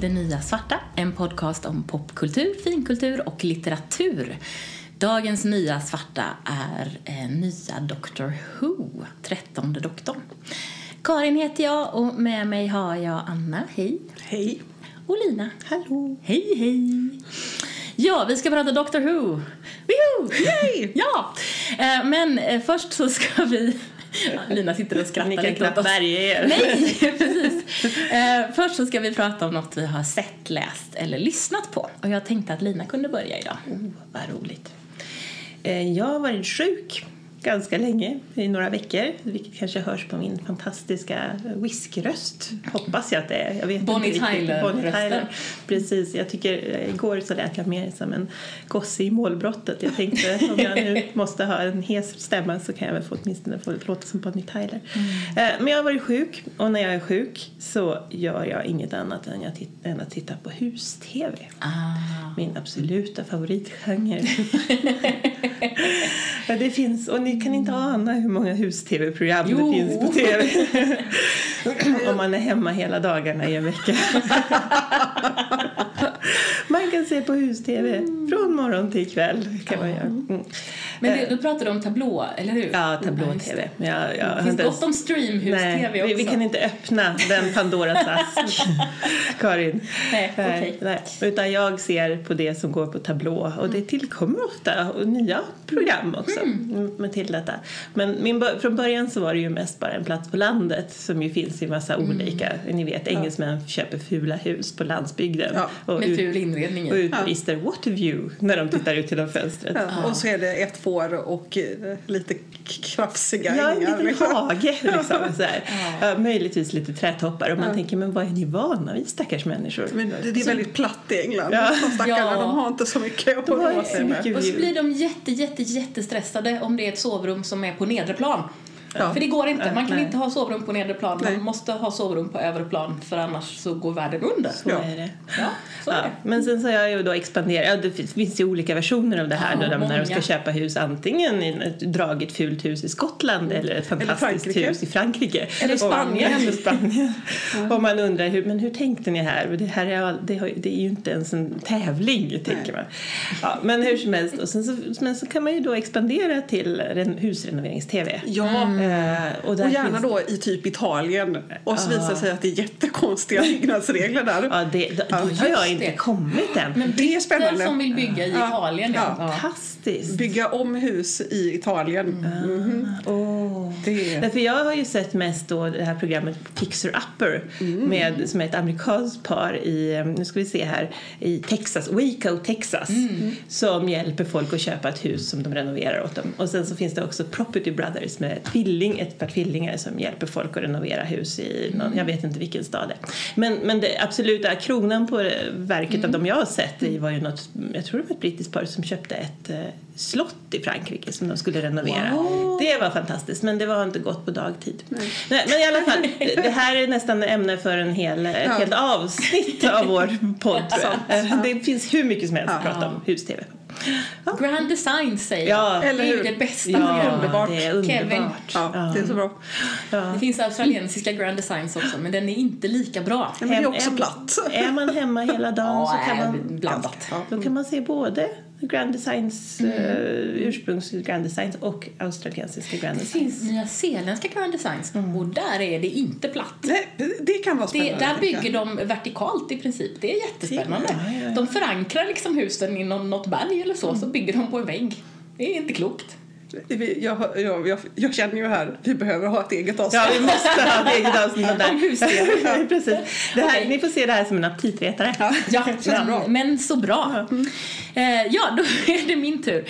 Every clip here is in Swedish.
till Det nya svarta, en podcast om popkultur, finkultur och litteratur. Dagens nya svarta är eh, nya Doctor Who, trettonde doktorn. Karin heter jag och med mig har jag Anna, hej. Hej. Och Lina. Hallå. Hej, hej. Ja, vi ska prata Doctor Who. Woohoo! Yay! Ja, eh, men eh, först så ska vi... Lina sitter och skrattar Ni kan knappt värja er. Nej, precis. Eh, först så ska vi prata om något vi har sett, läst eller lyssnat på. Och jag tänkte att Lina kunde börja idag. Oh, vad roligt. Eh, Jag har varit sjuk ganska länge, i några veckor, vilket kanske hörs på min fantastiska whiskröst. Hoppas jag att det är. Jag vet Bonnie. Tyler-rösten. Bonnie Tyler. Precis. Jag tycker, eh, igår så lät jag mer som en gosse i målbrottet. Jag tänkte om jag nu måste ha en hes stämma så kan jag väl få åtminstone få låta som Bonnie Tyler. Eh, Men jag har varit sjuk och när jag är sjuk så gör jag inget annat än, jag titt- än att titta på hus-tv. Ah. Min absoluta favoritgenre. det finns, och ni kan inte ana hur många hus-tv-program det finns på tv. Om man är hemma hela dagarna i en vecka. man kan se på hus-tv från morgon till kväll. Kan man göra. Mm. Men det, du pratade om tablå, eller hur? Ja, tablå-tv. jag, jag, Det finns gott om streamhus-tv också. vi, vi kan inte öppna den Pandoras ask, Karin. Nej, okej. nej. Utan jag ser på det som går på tablå och det tillkommer ofta nya program också mm. med till detta. Men min, från början så var det ju mest bara en plats på landet som ju finns i massa olika, ni vet engelsmän köper fula hus på landsbygden Ja, och, ful inredning och utbrister what a view när de tittar ut genom fönstret. Ja, och så är det ett får och eh, lite krafsiga Ja, en liten liksom. hage liksom. Så här. Ja, möjligtvis lite trädtoppar och man tänker men vad är ni vana vid stackars människor? Men det, det är väldigt platt i England. Ja. Stackarna Ja. de har inte så mycket att roa sig med. Och så blir de jätte, jätte, jättestressade om det är ett sovrum som är på nedre plan. Ja. För det går inte. Man kan Nej. inte ha sovrum på nedre plan. Man Nej. måste ha sovrum på övre plan för annars så går världen under. Så Ja. är det. Ja, så är Ja, det. men sen så har jag ju då expanderat. Ja, det finns, ju olika versioner av det här Ja, då, när de ska köpa hus antingen i ett dragigt fult hus i Skottland eller ett fantastiskt Frankrike. hus i Frankrike. Eller Och- Spanien. Eller Spanien. Och man undrar hur, men hur tänkte ni här? Det här är, det, har, det är ju inte ens en tävling, tänker man. Ja, men hur som helst, och sen så, men så kan man ju då expandera till ren, husrenoverings-tv. Ja, Eh, och, där och gärna finns- då i typ Italien. Och så visar det sig att det är jättekonstiga byggnadsregler där. Ja, det, det, dit har jag inte det. kommit än. Men Det är spännande. som vill bygga i Ja. Italien. Ja. Ja. Fantastiskt. Bygga om hus i Italien. Mhm. Åh. Det är... Därför jag har ju sett mest då det här programmet Fixer Upper med, som är ett amerikanskt par i, eh, nu ska vi se här, i Texas, Waco, Texas som hjälper folk att köpa ett hus som de renoverar åt dem. Och sen så finns det också Property Brothers med tvilling, ett par tvillingar som hjälper folk att renovera hus i någon, jag vet inte vilken stad det är. Men, men det absoluta kronan på verket av de jag har sett det var ju något, jag tror det var ett brittiskt par som köpte ett eh, slott i Frankrike som de skulle renovera. Det var fantastiskt men det var inte gått på dagtid. Nej. men i alla fall, det- här är nästan ämne för en hel, ett Ja. helt avsnitt av vår podd. Eh, Det finns hur mycket som helst att Ja. prata om hus-tv. Grand Design säger Ja. jag. Det Eller är ju det bästa Ja, programmet. underbart. det är underbart. Kevin. Ja, det är så bra. Ja. Det finns australiensiska Grand Designs också, men den är inte lika bra. Ja, men det är också platt. Är man hemma hela dagen Ja, så kan man, blandat. Ja, då kan man se både Grand Designs, Mm. eh, ursprungs Grand Designs och australiensiska Grand Det Designs. finns nya zeeländska Grand Designs och där är det inte platt. Nej, det kan vara Det, spännande. där tänker jag. bygger de vertikalt i princip. Det är jättespännande. Ja, ja, ja. De förankrar liksom husen i någon, något berg eller så, så bygger de på en vägg. Det är inte klokt. Jag, jag, jag, jag känner ju här, vi behöver ha ett eget avsnitt. Ja, vi måste ha ett eget avsnitt om det här. Precis. Det här, Okej. Ni får se det här som en aptitretare. Ja, Ja, men, men så bra. Eh, ja, då är det min tur.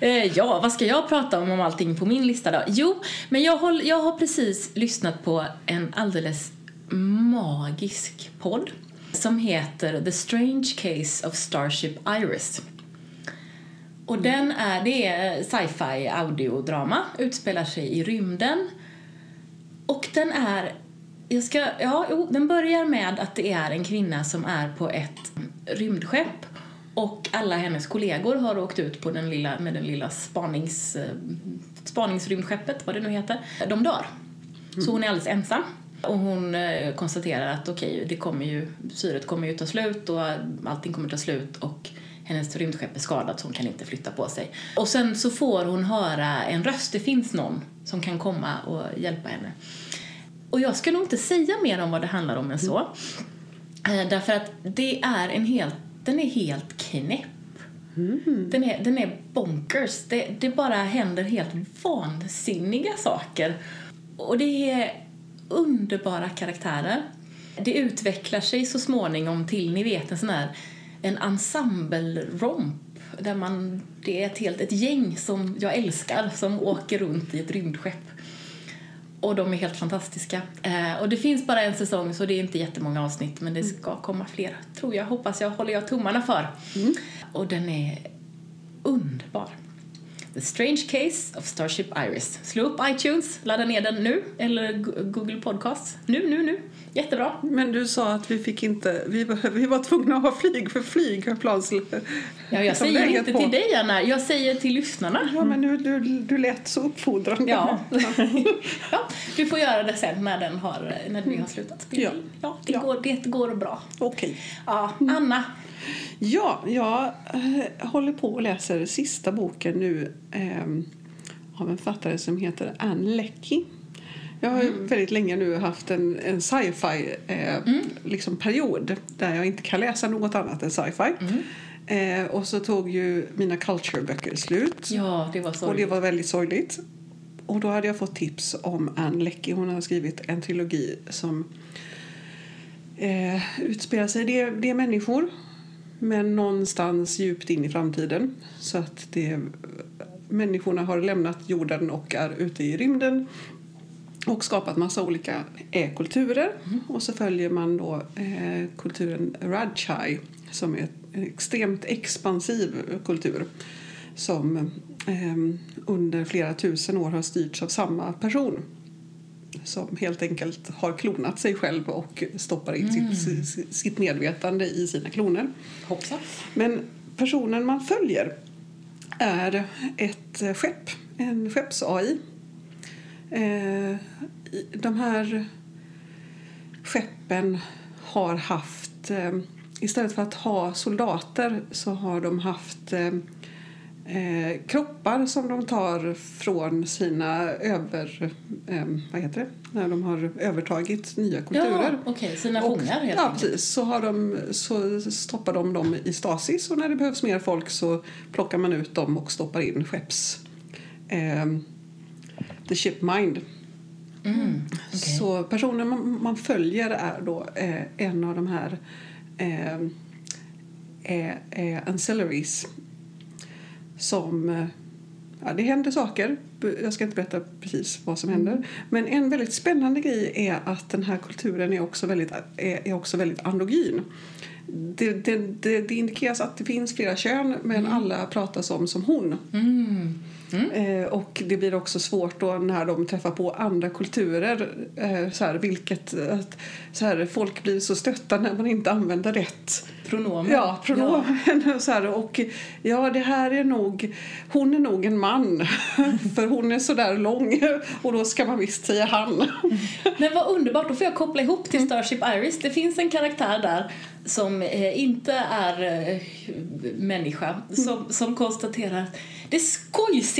Eh, ja, vad ska jag prata om om allting på min lista då? Jo, men jag, håll, jag har precis lyssnat på en alldeles magisk podd som heter The Strange Case of Starship Iris. Och den är, det är sci-fi audiodrama, utspelar sig i rymden. Och den är, jag ska, ja, jo, den börjar med att det är en kvinna som är på ett rymdskepp och alla hennes kollegor har åkt ut på den lilla, med den lilla spanings, eh, spaningsrymdskeppet, vad det nu heter. De dör. Så hon är alldeles ensam. Och hon eh, konstaterar att okej, det kommer ju, syret kommer ju ta slut och allting kommer ta slut och hennes rymdskepp är skadat så hon kan inte flytta på sig. Och sen så får hon höra en röst, det finns någon som kan komma och hjälpa henne. Och jag ska nog inte säga mer om vad det handlar om än så. Eh, Därför att det är en helt, den är helt knäpp. Den, är, den är bonkers. Det, det bara händer helt vansinniga saker. Och det är underbara karaktärer. Det utvecklar sig så småningom till, ni vet, en sån här en ensemble-romp där man, det är ett helt ett gäng som jag älskar som åker runt i ett rymdskepp. Och de är helt fantastiska. Eh, och det finns bara en säsong så det är inte jättemånga avsnitt men det ska komma fler, tror jag, hoppas jag, håller jag tummarna för. Och den är underbar. The Strange Case of Starship Iris. Slå upp iTunes, ladda ner den nu, eller Go- Google Podcasts. Nu, nu, nu. Jättebra. Men du sa att vi fick inte, vi, vi var tvungna att ha flyg för flygplans... Ja, jag som säger inte på. till dig, Anna. Jag säger till lyssnarna. Ja, men du, du, du lät så uppfordrande. Ja. ja, du får göra det sen när, den har, när vi har slutat spela Ja. Ja, det, Ja. Går, det går bra. Okej. Ja, Anna. Ja, jag eh, håller på och läser sista boken nu eh, av en författare som heter Anne Leckie. Jag har ju väldigt länge nu haft en, en sci-fi eh, liksom period där jag inte kan läsa något annat än sci-fi. Eh, och så tog ju mina culture-böcker slut. Ja, det var så. Och det var väldigt sorgligt. Och då hade jag fått tips om Anne Leckie. Hon har skrivit en trilogi som eh, utspelar sig. Det är, det är människor, men någonstans djupt in i framtiden. Så att det, människorna har lämnat jorden och är ute i rymden och skapat massa olika e-kulturer. Och så följer man då eh, kulturen Rajchai som är en extremt expansiv kultur som eh, under flera tusen år har styrts av samma person som helt enkelt har klonat sig själv och stoppar in sitt, sitt, sitt medvetande i sina kloner. Hoppsan. Men personen man följer är ett skepp, en skepps-AI. Eh, de här skeppen har haft, eh, istället för att ha soldater så har de haft eh, eh, kroppar som de tar från sina över... Eh, vad heter det? När de har övertagit nya kulturer. Ja, okej. Sina fångar helt Ja, precis. Så, har de, så stoppar de dem i stasis och när det behövs mer folk så plockar man ut dem och stoppar in skepps... Eh, the ship mind. Mm, okej. Så personen man, man följer är då eh, en av de här eh, eh, eh, ancillaries som... Eh, ja, det händer saker. Jag ska inte berätta precis vad som händer. Men en väldigt spännande grej är att den här kulturen är också väldigt, är, är också väldigt androgyn. Det, det, det, det indikeras att det finns flera kön men alla pratas om som hon. Mm. Eh, och det blir också svårt då när de träffar på andra kulturer. Eh, så här, vilket, att, så här, folk blir så stötta när man inte använder rätt Pronomen. Ja, pronomen. Så här, och ja, det här är nog... Hon är nog en man, för hon är så där lång och då ska man visst säga han. Men vad underbart, då får jag koppla ihop till Starship Iris. Det finns en karaktär där som eh, inte är människa som, som konstaterar att det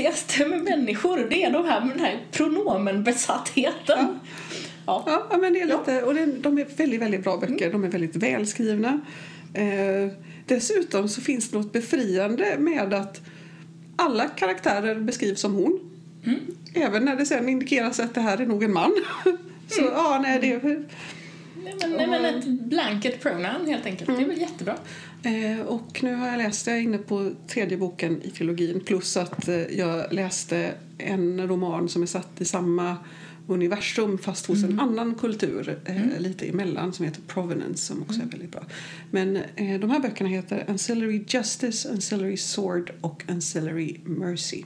skojsigaste med människor det är de här med den här pronomenbesattheten. Ja. Ja, ja, men det är lite, och det, de är väldigt, väldigt bra böcker. De är väldigt välskrivna. Eh, dessutom så finns det något befriande med att alla karaktärer beskrivs som hon. Även när det sen indikeras att det här är nog en man. så ja, nej, det är... Nej, men, nej, men ett blanket pronoun helt enkelt. Det är väl jättebra. Eh, och nu har jag läst, jag är inne på tredje boken i trilogin plus att eh, jag läste en roman som är satt i samma universum fast hos en annan kultur eh, lite emellan som heter Provenance som också är väldigt bra. Men eh, de här böckerna heter Ancillary Justice, Ancillary Sword och Ancillary Mercy.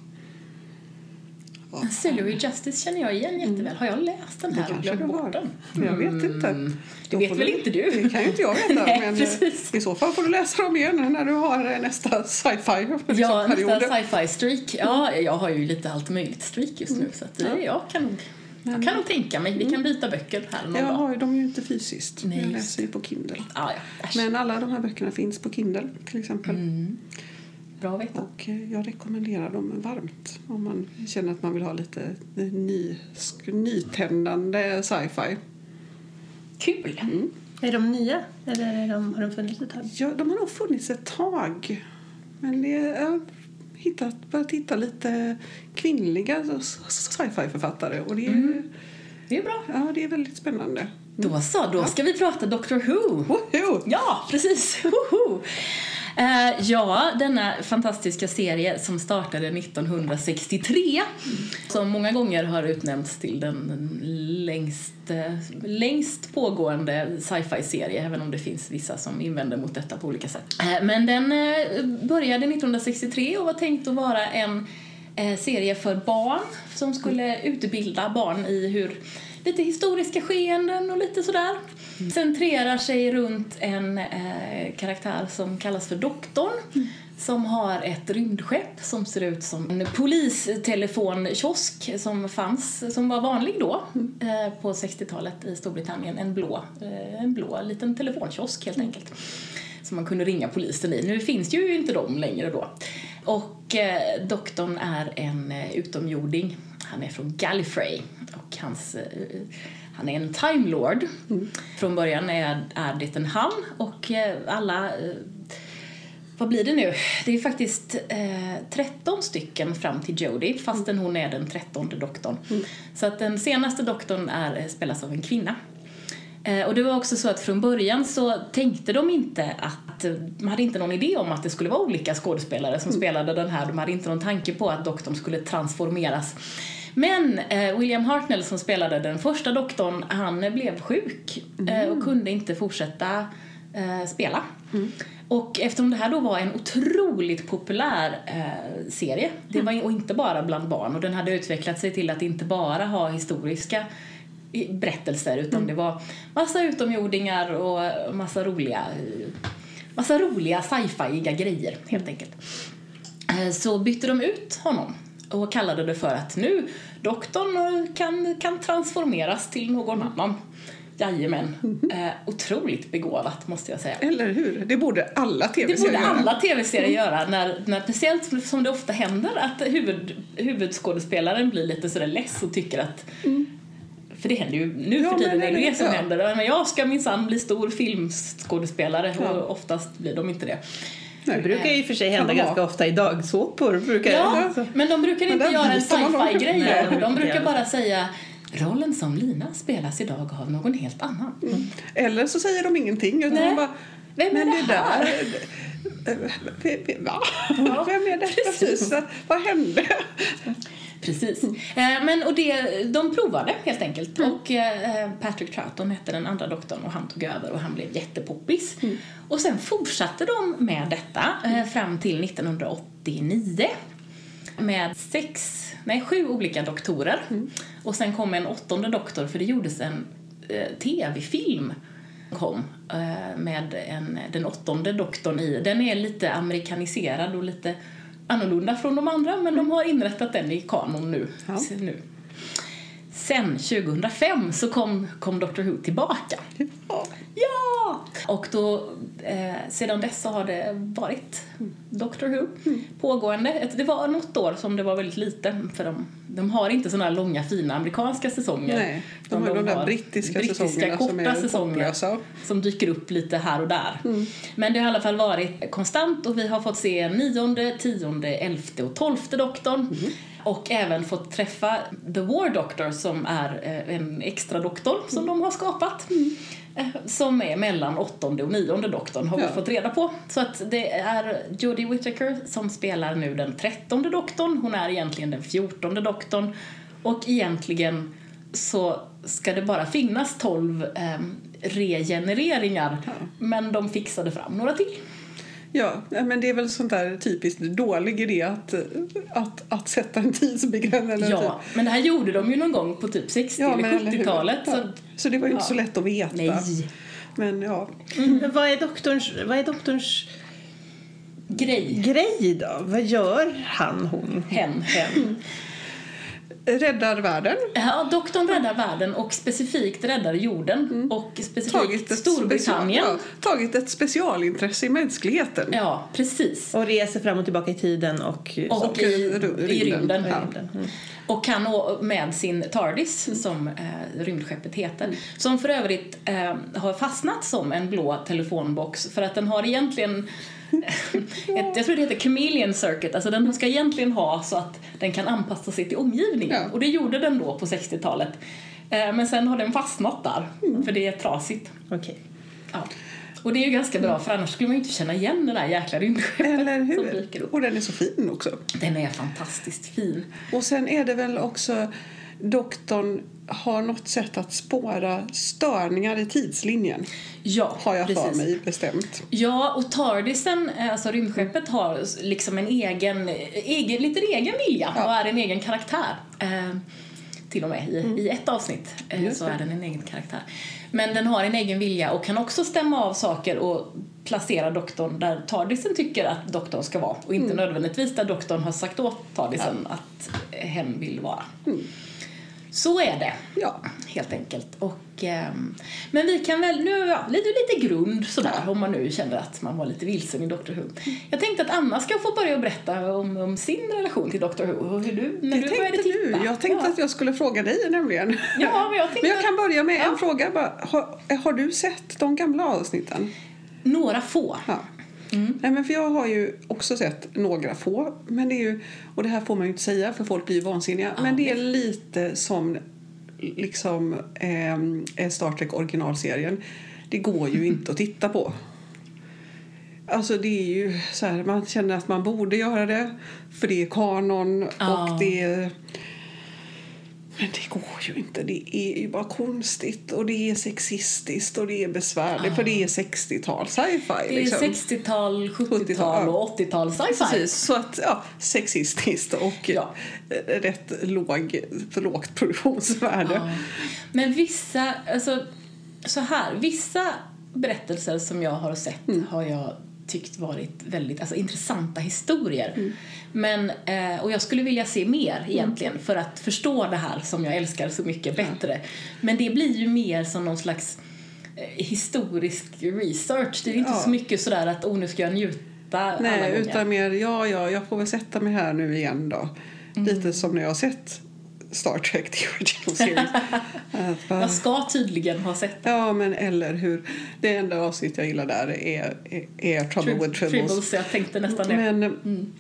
Ja. Ancillary Justice känner jag igen jätteväl. Har jag läst den Det här och kanske glömt du bort har. den? Jag vet inte. Det Då vet väl inte du? Det kan ju inte jag veta. Nej, men eh, precis. I så fall får du läsa dem igen när du har eh, nästa sci-fi liksom, Ja, period. nästa sci-fi streak. Ja, jag har ju lite allt möjligt streak just nu så att, eh, jag kan Jag kan nog tänka mig. Vi kan byta böcker här någon Jag dag. har ju dem är ju inte fysiskt. Nej, jag läser ju på Kindle. Ah, ja. Men alla de här böckerna finns på Kindle till exempel. Mm. Bra att veta. Och eh, jag rekommenderar dem varmt om man känner att man vill ha lite ny, nytändande sci-fi. Kul! Är de nya eller är de, har de funnits ett tag? Ja, de har nog funnits ett tag. Men det, jag har hittat, börjat hitta lite kvinnliga s- sci-fi-författare och det är, Det är bra. ja, det är väldigt spännande. Då så, då ska vi prata Doctor Who. Woho! Ja, precis! Woho! Eh, ja, denna fantastiska serie som startade 1963 som många gånger har utnämnts till den längst, eh, längst pågående sci-fi-serie även om det finns vissa som invänder mot detta på olika sätt. Eh, men den eh, började 1963 och var tänkt att vara en eh, serie för barn som skulle utbilda barn i hur lite historiska skeenden och lite sådär. Centrerar sig runt en eh, karaktär som kallas för Doktorn som har ett rymdskepp som ser ut som en polistelefonkiosk som fanns, som var vanlig då eh, på 60-talet i Storbritannien. En blå, eh, en blå liten telefonkiosk helt enkelt som man kunde ringa polisen i. Nu finns ju inte de längre då. Och eh, doktorn är en eh, utomjording. Han är från Gallifrey och hans, eh, han är en Time Lord. Från början är, är det en han och eh, alla eh, vad blir det nu? Det är faktiskt eh, 13 stycken fram till Jodie fastän hon är den trettonde doktorn. Så att den senaste doktorn är, spelas av en kvinna. Eh, och det var också så att från början så tänkte de inte att, de hade inte någon idé om att det skulle vara olika skådespelare som spelade den här. De hade inte någon tanke på att doktorn skulle transformeras. Men eh, William Hartnell som spelade den första doktorn, han blev sjuk eh, och kunde inte fortsätta eh, spela. Och eftersom det här då var en otroligt populär eh, serie, det var, och inte bara bland barn, och den hade utvecklat sig till att inte bara ha historiska i- berättelser utan det var massa utomjordingar och massa roliga massa roliga sci-fiiga grejer helt enkelt. Eh, Så bytte de ut honom och kallade det för att nu doktorn kan, kan transformeras till någon annan. Jajamän. Eh, otroligt begåvat måste jag säga. Eller hur? Det borde alla Det tv-serier borde göra. alla tv-serier göra, när, när, speciellt som det ofta händer att huvud, huvudskådespelaren blir lite sådär less och tycker att för det händer ju nu Ja, för tiden, men är det det- det som ja. händer. Men jag ska minsann bli stor filmskådespelare Ja. och oftast blir de inte det. Det brukar ju för sig hända det ganska ofta i dagsåpor. Brukar Ja, det. men de brukar inte göra en sci-fi-grej. De, brukar bara säga rollen som Lina spelas idag av någon helt annan. Eller så säger de ingenting. Utan Nej. de bara, Vem är men det här?" där... Va? Ja, Vem är detta? precis. Precis. Vad hände? Precis. Eh, men, och det, de provade helt enkelt. Och eh, Patrick Troughton hette den andra doktorn och han tog över och han blev jättepoppis. Och sen fortsatte de med detta eh, fram till 1989 med sex, nej sju olika doktorer. Och sen kom en åttonde doktor för det gjordes en eh, tv-film kom eh, med en, den åttonde doktorn i. Den är lite amerikaniserad och lite annorlunda från de andra men de har inrättat den i kanon nu. Ja. Nu. Sen 2005 så kom, kom Doctor Who tillbaka. Ja. Ja! Och då, eh, sedan dess så har det varit Doctor Who pågående. Ett- Det var något år som det var väldigt lite för de, de har inte sådana långa fina amerikanska säsonger. Nej, de har ju de där brittiska säsongerna som korta är säsonger hopplösa. som dyker upp lite här och där. Mm. Men det har i alla fall varit konstant och vi har fått se nionde, tionde, elfte och tolfte doktorn. Mm. Och även fått träffa The War Doctor som är eh, en extra doktor som Mm. de har skapat. Eh, Som är mellan åttonde och nionde doktorn har vi Ja. fått reda på. Så att det är Jodie Whittaker som spelar nu den trettonde doktorn. Hon är egentligen den fjortonde doktorn. Och egentligen så ska det bara finnas 12 eh, regenereringar. Men de fixade fram några till. Ja, men det är väl sånt där typiskt dålig idé att, att, att sätta en tidsbegränsning. Ja, men det här gjorde de ju någon gång på typ 60 Ja, eller eller hur? 70-talet. Ja. Så, Så det var ju inte så lätt att veta. nej, Men ja, Men Vad är doktorns, vad är doktorns grej. grej då? Vad gör han, hon? Hen. Hen. Räddar världen. Ja, doktorn räddar världen och specifikt räddar jorden och specifikt Tagit ett, special, Storbritannien. ja, tagit ett specialintresse i mänskligheten. Ja, precis. Och reser fram och tillbaka i tiden och... Och, Och i, i rymden. Ja. Mm. Och kan med sin TARDIS, som eh, rymdskeppet heter, som för övrigt eh, har fastnat som en blå telefonbox för att den har egentligen ett, jag tror det heter chameleon circuit, alltså den ska egentligen ha så att den kan anpassa sig till omgivningen. Ja. Och det gjorde den då på 60-talet. Eh, men sen har den fastnat där, för det är trasigt. Okej. Ja. Och det är ju ganska bra för annars skulle man ju inte känna igen det där jäkla rymdskeppet Eller hur? Och den är så fin också. Den är fantastiskt fin. Och sen är det väl också doktorn har något sätt att spåra störningar i tidslinjen. Ja, Har jag för precis. mig bestämt. Ja, och Tardisen, eh, alltså rymdskeppet, har liksom en egen, egen liten egen vilja Ja. och är en egen karaktär. Eh, till och med i, i ett avsnitt eh, så är den en egen karaktär. Men den har en egen vilja och kan också stämma av saker och placera doktorn där Tardisen tycker att doktorn ska vara och inte nödvändigtvis där doktorn har sagt åt Tardisen att eh, hen vill vara. Så är det Ja. helt enkelt. Och, ehm, men vi kan väl, nu ja, lite, lite grund sådär om man nu känner att man var lite vilsen i Doctor Who. Jag tänkte att Anna ska få börja berätta om, om sin relation till Doctor Who och hur du, när Det du började titta. du. Jag tänkte ja. att jag skulle fråga dig nämligen. Ja, men jag tänkte Men jag kan börja med Ja. en fråga. Bara. Har, har du sett de gamla avsnitten? Några få. Mm. Nej, men för jag har ju också sett några få. Men det är ju, och det här får man ju inte säga för folk blir ju vansinniga. men det är lite som liksom eh, Star Trek originalserien. Det går ju inte att titta på. Alltså det är ju så här, man känner att man borde göra det för det är kanon Ja. och det är men det går ju inte. Det är ju bara konstigt och det är sexistiskt och det är besvärligt för det är 60-tal sci-fi. Det är liksom. 60-tal, 70-tal 70-tal, och 80-tal sci-fi. Precis, så att ja, sexistiskt och Ja. rätt låg, för lågt produktionsvärde. Ja. Men vissa, alltså så här, vissa berättelser som jag har sett Mm. har jag tyckt varit väldigt alltså, intressanta historier. Mm. Men, eh, och jag skulle vilja se mer egentligen för att förstå det här som jag älskar så mycket bättre. Men det blir ju mer som någon slags eh, historisk research. Det är inte Ja. så mycket sådär att oh, nu ska jag njuta Nej, utan mer ja, ja, jag får väl sätta mig här nu igen då. Mm. Lite som när jag har sett Star Trek The Original Series. Att bara, Jag ska tydligen ha sett ja, men eller hur. Det enda avsnitt jag gillar där är, är, är Trouble Trib- with Tribbles. Tribbles, jag tänkte nästan det. Men Mm.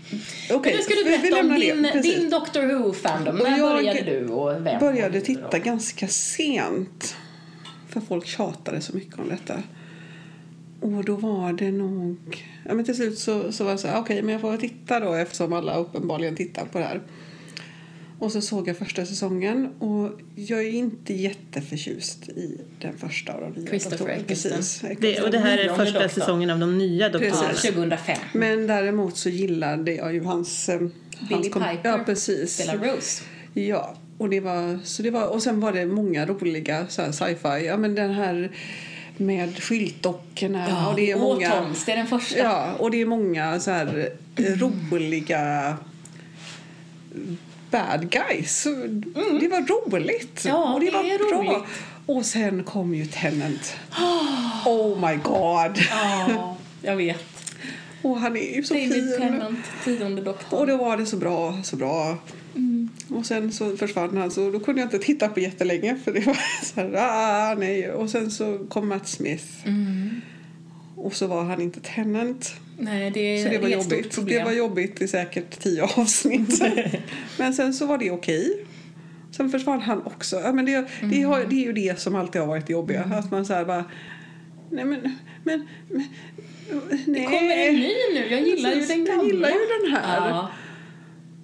okej, Men nu ska du vi- vi berätta om lämnar det. din, din Doctor Who-fandom. Och När jag började du och vem? började titta ganska sent. För folk tjatade så mycket om detta. Och då var det nog... Ja, men till slut så, så var jag så här, okej, men jag får titta då eftersom alla uppenbarligen tittar på det här. Och så såg jag första säsongen och jag är inte jätteförtjust i den första av de nya Christopher doktorerna. Precis. Det, och det här är första doktorn. säsongen av de nya Ja, doktorerna. Precis. 2005. Men däremot så gillade jag ju hans... eh, Billy hans Piper Ja, precis. spelar Rose. Ja, och, det var, så det var, och sen var det många roliga sci-fi. Ja, men den här med skyltdockorna. Ja, och det är många, Autons, det är den första. Ja, och det är många så här eh, roliga bad guys. Så Det var roligt. Mm. Ja, och det, det var bra. roligt. Och sen kom ju Tennant. Oh my god. Ja, jag vet. Och han är ju så David fin. Tennant, tionde doktorn. Och då var det så bra, så bra. Och sen så försvann han så då kunde jag inte titta på jättelänge för det var så här, ah, nej. Och sen så kom Matt Smith. Och så var han inte Tennant. Nej, det är, Så det var jobbigt. Det var jobbigt i säkert tio avsnitt. men sen så var det okej. Sen försvann han också. Ja, men det, det, har, det är ju det som alltid har varit jobbiga. Att man så här bara, nej men, men, men nej. Det kommer en ny nu. Jag gillar ju den gamla. Jag gillar ju den här. Ja.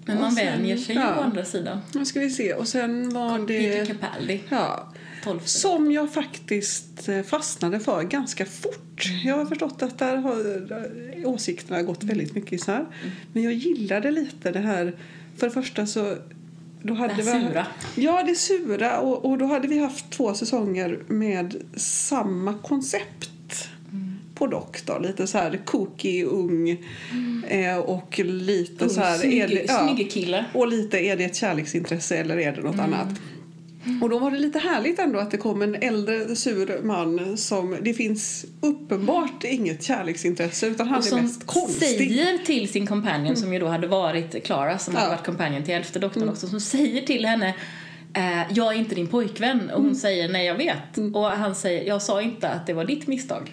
Men man sen- vänjer sig ju ja. å andra sidan. Nu ska vi se. Och sen var Peter det... Capaldi, Ja. Tolfte. Som jag faktiskt eh, fastnade för ganska fort. Jag har förstått att där har eh, åsikterna gått väldigt mycket isär. Men jag gillade lite det här. För det första så... Då hade Det här vi- sura. Ja, det sura. Och, och då hade vi haft två säsonger med samma koncept. på doktor. Lite så här kooky, ung eh, och lite så här... är det- ja. Snygg kille. Och lite, är det ett kärleksintresse eller är det något annat? Och då var det lite härligt ändå att det kom en äldre sur man som det finns uppenbart inget kärleksintresse utan han Och är mest konstig. säger till sin companion, som ju då hade varit Clara, som hade Ja. varit companion till elfte doktorn också, som säger till henne eh, jag är inte din pojkvän. Och hon säger nej jag vet. Och han säger jag sa inte att det var ditt misstag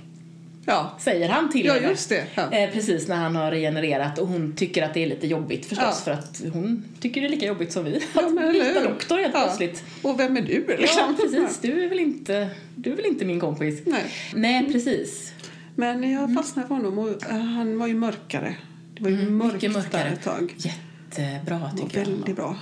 Ja, säger han till ja henne. just det. Ja. Eh, precis när han har regenererat och hon tycker att det är lite jobbigt förstås Ja. för att hon tycker det är lika jobbigt som vi Ja, att byta doktor helt Ja. plötsligt. Och vem är du Ja, liksom? precis. Du är väl inte, du är väl inte min kompis? Nej. Nej, precis. Men jag fastnade för honom och eh, han var ju mörkare. Det var ju mörkt Mm, mycket där mörkare. ett tag. Jättebra tycker jag. väldigt bra.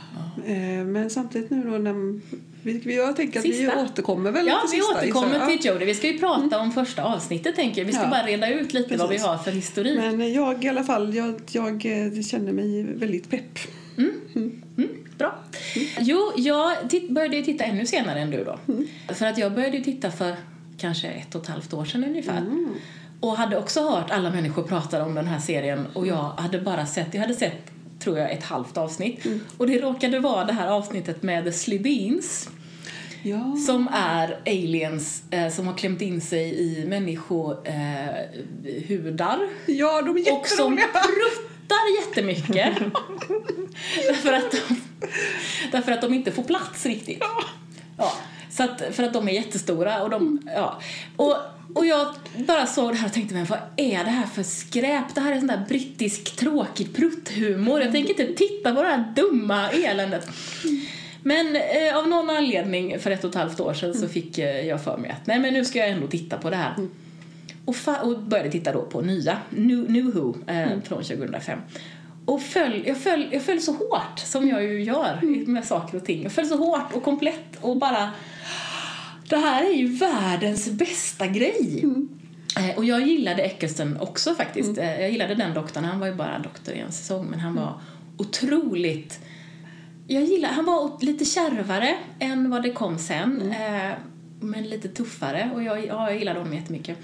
Eh, Men samtidigt nu då när vi, vi- jag tänker att vi Sista. återkommer väl Ja, vi sista, återkommer till Jodie. Vi ska ju prata om första avsnittet tänker jag. Vi ska Ja. bara reda ut lite vad vi Precis. har för historik. Men jag i alla fall, jag, jag eh, känner mig väldigt pepp. Mm, bra. Jo, jag började ju titta ännu senare än du då. För att jag började ju titta för kanske ett och ett halvt år sedan ungefär. Och hade också hört alla människor prata om den här serien och jag hade bara sett, jag hade sett tror jag ett halvt avsnitt. Och det råkade vara det här avsnittet med The Slibeens. Ja. Som är aliens eh, som har klämt in sig i människohudar. Eh, ja, de är och som jätteroliga! pruttar jättemycket. därför, att de, därför att de inte får plats riktigt. Ja, så att, för att de är jättestora och de, ja. Och, och jag bara såg det här och tänkte, men vad är det här för skräp? Det här är sån där brittisk tråkig prutthumor. Jag tänker inte titta på det här dumma eländet. Men eh, av någon anledning för ett och ett halvt år sedan så fick eh, jag för mig att nej men nu ska jag ändå titta på det här. Och, fa- och började titta då på nya, New, New Who, eh, från 2005. Och föll, jag, föll, jag föll så hårt, som jag ju gör med saker och ting. Jag föll så hårt och komplett och bara... Det här är ju världens bästa grej! Eh, och jag gillade Eccleston också faktiskt. Eh, jag gillade den doktorn. Han var ju bara doktor i en säsong, men han var otroligt... Jag gillar, han var lite kärvare än vad det kom sen. Eh, men lite tuffare och jag, ja, jag gillade honom jättemycket.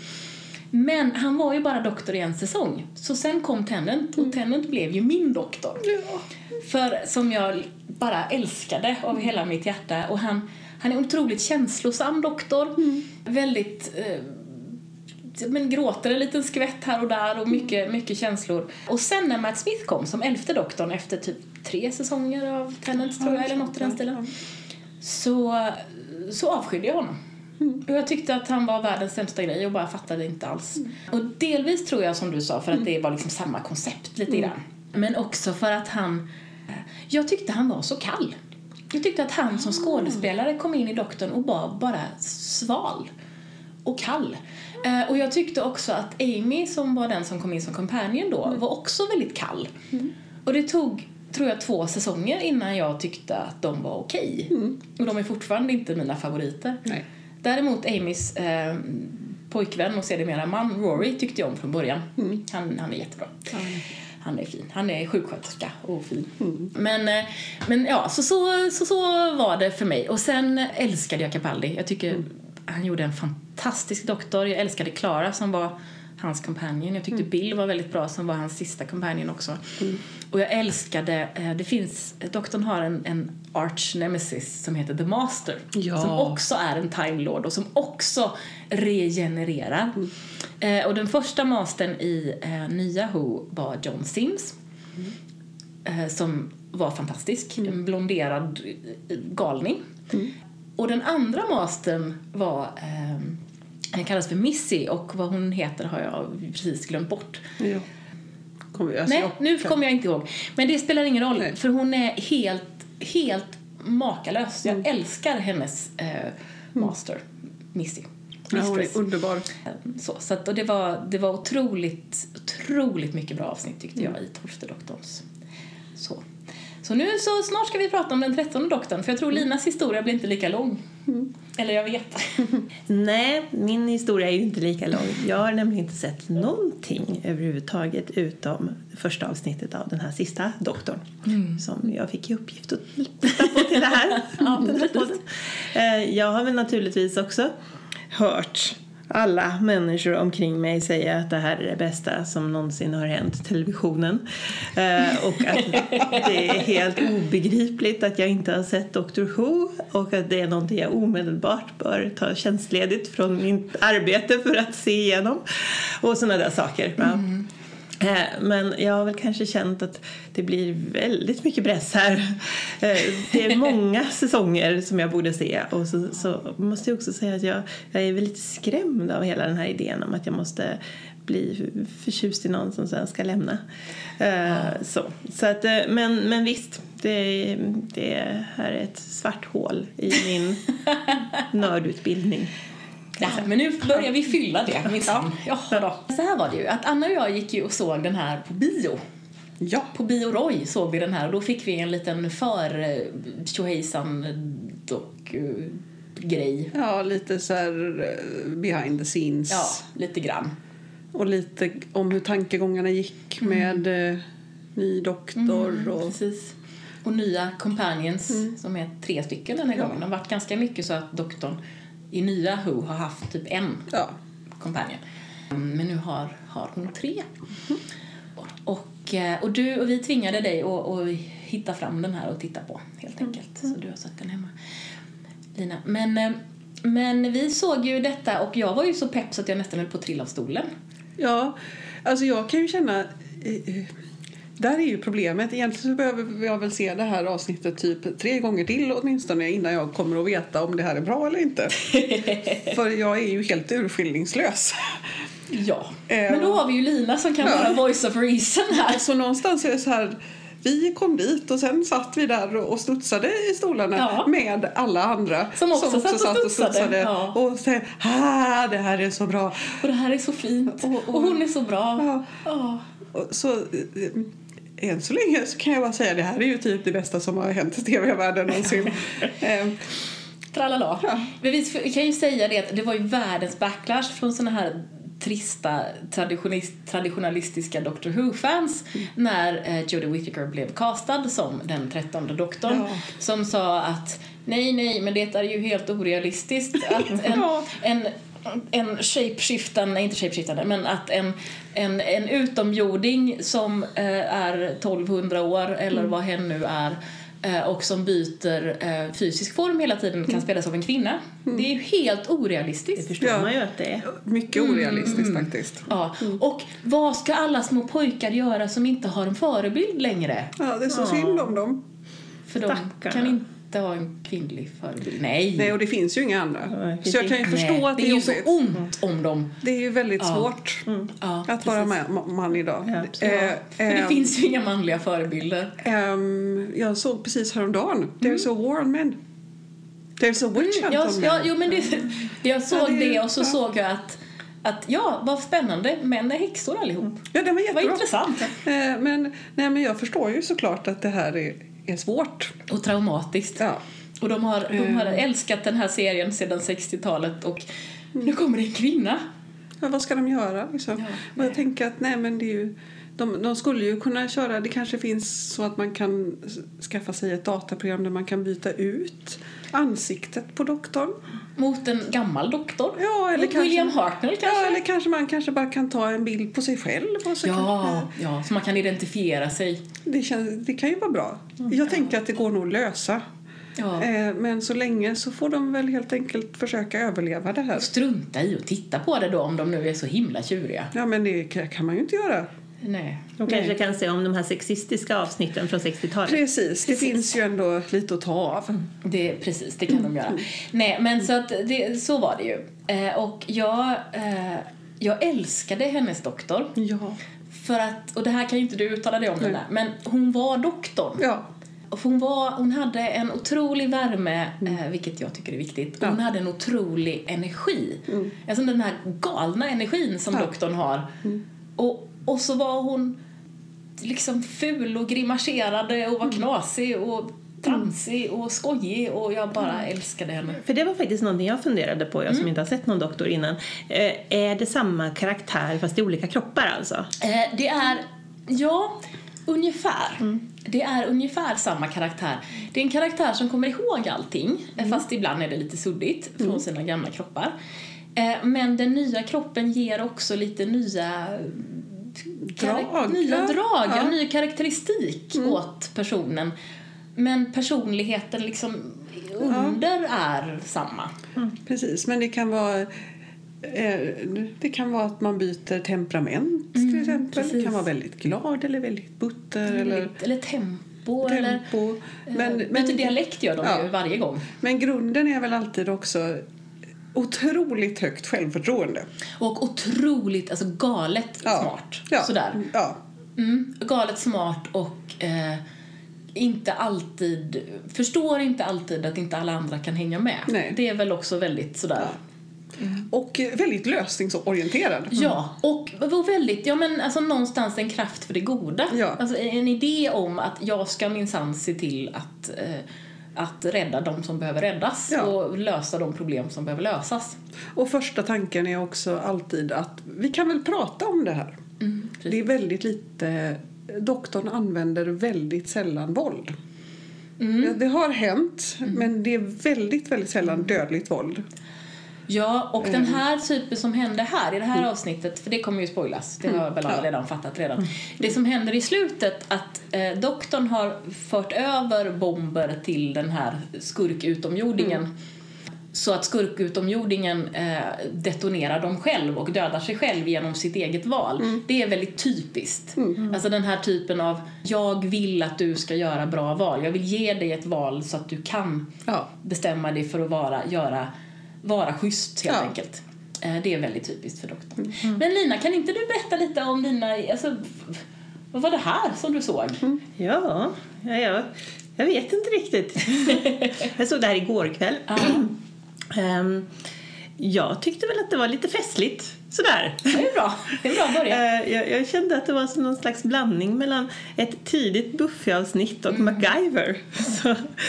Men han var ju bara doktor i en säsong. Så sen kom Tennant och Tennant blev ju min doktor. Ja. För som jag bara älskade av hela mitt hjärta. Och han, han är en otroligt känslosam doktor. Väldigt... Eh, men gråter en liten skvätt här och där och mycket, mycket känslor. Och sen när Matt Smith kom som elfte doktorn efter typ tre säsonger av Tennant tror jag, eller något i den stilen. Så, så avskydde jag honom. Och jag tyckte att han var världens sämsta grej och bara fattade inte alls. Och delvis tror jag som du sa för att det var liksom samma koncept lite grann. Men också för att han... Jag tyckte han var så kall. Jag tyckte att han som skådespelare kom in i Doktorn och var bara sval och kall. Eh, och jag tyckte också att Amy som var den som kom in som companion då var också väldigt kall. Och det tog, tror jag, två säsonger innan jag tyckte att de var okej. Och de är fortfarande inte mina favoriter. Nej. Däremot Amys eh, pojkvän och sedermera man Rory tyckte jag om från början. Han, han är jättebra. Han är fin. Han är sjuksköterska och fin. Men, eh, men ja, så, så, så, så var det för mig. Och sen älskade jag Capaldi. Jag tycker han gjorde en fantastisk doktor. Jag älskade Clara som var hans companion. Jag tyckte Bill var väldigt bra som var hans sista companion också. Och jag älskade, eh, det finns, doktorn har en, en arch nemesis som heter The Master. Ja. Som också är en Time Lord och som också regenererar. Eh, och den första mastern i eh, nya Who var John Sims. Eh, som var fantastisk. En blonderad eh, galning. Och den andra mastern var eh, den kallas för Missy och vad hon heter har jag precis glömt bort. Ja. Kommer, alltså, Nej, nu kommer jag inte ihåg. Men det spelar ingen roll, Nej. för hon är helt, helt makalös. Mm. Jag älskar hennes eh, master, Missy. Ja, hon är underbar. Så, så att, och det var, det var otroligt, otroligt mycket bra avsnitt tyckte Mm. jag i Tolfte doktorns. Så. Så nu så snart ska vi prata om den trettonde doktorn för jag tror Linas historia blir inte lika lång. Mm. Eller jag vet. Nej, min historia är ju inte lika lång. Jag har nämligen inte sett någonting överhuvudtaget utom första avsnittet av den här sista doktorn som jag fick i uppgift att titta på till det här. podden. Eh, Jag har väl naturligtvis också hört alla människor omkring mig säga att det här är det bästa som någonsin har hänt televisionen. Eh, och att det är helt obegripligt att jag inte har sett Doctor Who och att det är någonting jag omedelbart bör ta tjänstledigt från mitt arbete för att se igenom. Och sådana där saker. Mm. Men jag har väl kanske känt att det blir väldigt mycket press här. Eh, det är många säsonger som jag borde se och så, så måste jag också säga att jag, jag är väldigt skrämd av hela den här idén om att jag måste bli förtjust i någon som sen ska lämna. Ja. Så, så att, men, men visst, det, det här är ett svart hål i min nördutbildning. Ja, men nu börjar vi fylla det minsann. Ja. Så här var det ju, att Anna och jag gick ju och såg den här på bio. Ja. På Bio Roy såg vi den här och då fick vi en liten för eh, tjohejsan dock grej. Ja, lite så här eh, behind the scenes. Ja, lite grann. Och lite om hur tankegångarna gick mm. med eh, ny doktor mm, och... Precis. Och nya companions mm. som är tre stycken den här ja. gången. Det har varit ganska mycket så att doktorn i nya Who har haft typ en ja. companion. Men nu har, har hon tre. Mm. Och, eh, och, du, och vi tvingade dig att, att hitta fram den här och titta på helt mm. enkelt. Mm. Så du har sett den hemma. Lina. Men, eh, men vi såg ju detta och jag var ju så pepp så att jag nästan höll på att trilla av stolen. Ja, alltså jag kan ju känna eh, där är ju problemet. Egentligen så behöver jag väl se det här avsnittet typ tre gånger till åtminstone innan jag kommer att veta om det här är bra eller inte. För jag är ju helt urskillningslös. Ja, men då har vi ju Lina som kan ja. vara voice of reason här. Så någonstans är det så här vi kom dit och sen satt vi där och studsade i stolarna ja. med alla andra som också, som också satt och studsade. studsade. Ja. Och sa ah, det här är så bra. Och det här är så fint. Och, och, och hon är så bra. Ja. ja. Så än så länge så kan jag bara säga det här är ju typ det bästa som har hänt i tv-världen någonsin. Ehm. Tralala. Ja. Men vi kan ju säga det att det var ju världens backlash från såna här trista traditionalistiska Doctor Who-fans mm. när eh, Jodie Whittaker blev castad som den trettonde doktorn ja. som sa att nej, nej, men det är ju helt orealistiskt att en, en en shapeshiftande, inte shapeshiftande, men att en, en, en utomjording som eh, är 1200 år eller mm. vad hen nu är eh, och som byter eh, fysisk form hela tiden kan mm. spelas av en kvinna. Mm. Det är ju helt orealistiskt. Det förstår ja. man ju att det är. Mycket orealistiskt mm. faktiskt. Ja. Mm. Och vad ska alla små pojkar göra som inte har en förebild längre? Ja, det är så ja. synd om dem. För de kan inte inte ha en kvinnlig förebild. Nej! Nej, och det finns ju inga andra. så jag kan ju förstå Nej. att det, är ju så ont om dem. Det är ju väldigt ja. svårt mm. ja, att precis. vara med, man idag. Ja, eh, För det eh, finns ju inga manliga förebilder. Eh, jag såg precis häromdagen, mm. There's a war on men. There's a witch mm, jag, ja, jo, men det, Jag såg det, det, och så såg jag att att ja, vad spännande, män är häxor allihop. Ja, det var jättebra. Vad intressant. Eh, men, nej, men jag förstår ju såklart att det här är är svårt. Och traumatiskt. Ja. Och de har, de har mm. älskat den här serien sedan 60-talet och nu kommer det en kvinna. Ja, vad ska de göra liksom? Ja, och jag tänker att nej men det är ju de, de, skulle ju kunna köra, det kanske finns så att man kan skaffa sig ett dataprogram där man kan byta ut ansiktet på doktorn. Mot en gammal doktor? Ja, eller Mot kanske, William Hartnell kanske? Ja, eller kanske man kanske bara kan ta en bild på sig själv. Och så ja, kan, ja, så man kan identifiera sig. Det, känns, det kan ju vara bra. Mm, Jag ja. tänker att det går nog att lösa. Ja. Eh, men så länge så får de väl helt enkelt försöka överleva det här. Strunta i att titta på det då om de nu är så himla tjuriga. Ja men det kan man ju inte göra. Nej. De kanske Nej. kan se om de här sexistiska avsnitten från 60-talet. Precis, det finns ju ändå lite att ta av. Det, precis, det kan de göra. Mm. Nej, men så, att det, så var det ju. Eh, och jag, eh, jag älskade hennes doktor. Ja. För att, och det här kan ju inte du uttala dig om, Nej. Där, men hon var doktorn. Ja. hon, var, hon hade en otrolig värme, mm. eh, vilket jag tycker är viktigt. Ja. Hon hade en otrolig energi. Mm. Alltså den här galna energin som ja. doktorn har. Mm. Och och så var hon liksom ful och grimaserade och var mm. knasig och tramsig och skojig och jag bara mm. älskade henne. För det var faktiskt någonting jag funderade på, jag som mm. inte har sett någon doktor innan. Eh, är det samma karaktär fast i olika kroppar alltså? Eh, det är, ja, ungefär. Mm. Det är ungefär samma karaktär. Det är en karaktär som kommer ihåg allting, mm. fast ibland är det lite suddigt från sina gamla kroppar. Eh, men den nya kroppen ger också lite nya Drag, nya ja. drag, ja. Ja. ny karaktäristik åt personen. Men personligheten liksom under är samma. Precis, men det kan vara eh, det kan vara att man byter temperament till exempel. Det precis. kan vara väldigt glad eller väldigt butter. Eller Eller, eller tempo, eller tempo. Men, men, dialekt gör de Ja. ju varje gång. men grunden är väl alltid också otroligt högt självförtroende. Och otroligt, alltså galet Ja. smart. Ja. Sådär. Ja. Mm, galet smart och eh, inte alltid, förstår inte alltid att inte alla andra kan hänga med. Nej. Det är väl också väldigt sådär. Och eh, väldigt lösningsorienterad. Ja, och var väldigt, ja men alltså någonstans en kraft för det goda. Ja. Alltså en idé om att jag ska minsann se till att, eh, att rädda de som behöver räddas Ja. och lösa de problem som behöver lösas. Och första tanken är också alltid att vi kan väl prata om det här. Mm, Det är väldigt lite, doktorn använder väldigt sällan våld. Mm. Det har hänt, men det är väldigt, väldigt sällan dödligt våld. Ja, och Mm. den här typen som händer här i det här avsnittet, för det kommer ju spoilas, det har väl alla Mm. Ja. redan fattat redan. Det som händer i slutet, att eh, doktorn har fört över bomber till den här skurkutomjordingen Mm. så att skurkutomjordingen eh, detonerar dem själv och dödar sig själv genom sitt eget val. Mm. Det är väldigt typiskt. Alltså den här typen av, jag vill att du ska göra bra val, jag vill ge dig ett val så att du kan Ja. bestämma dig för att vara, göra, vara schysst helt Ja. enkelt. Eh, Det är väldigt typiskt för doktorn. Men Lina, kan inte du berätta lite om dina, alltså, vad var det här som du såg? Ja, ja, ja. jag vet inte riktigt. jag såg det här igår kväll. Ehm, jag tyckte väl att det var lite festligt. Sådär. Det är bra, det är bra början. Eh, jag, jag kände att det var som någon slags blandning mellan ett tidigt Buffy-avsnitt och MacGyver. Så,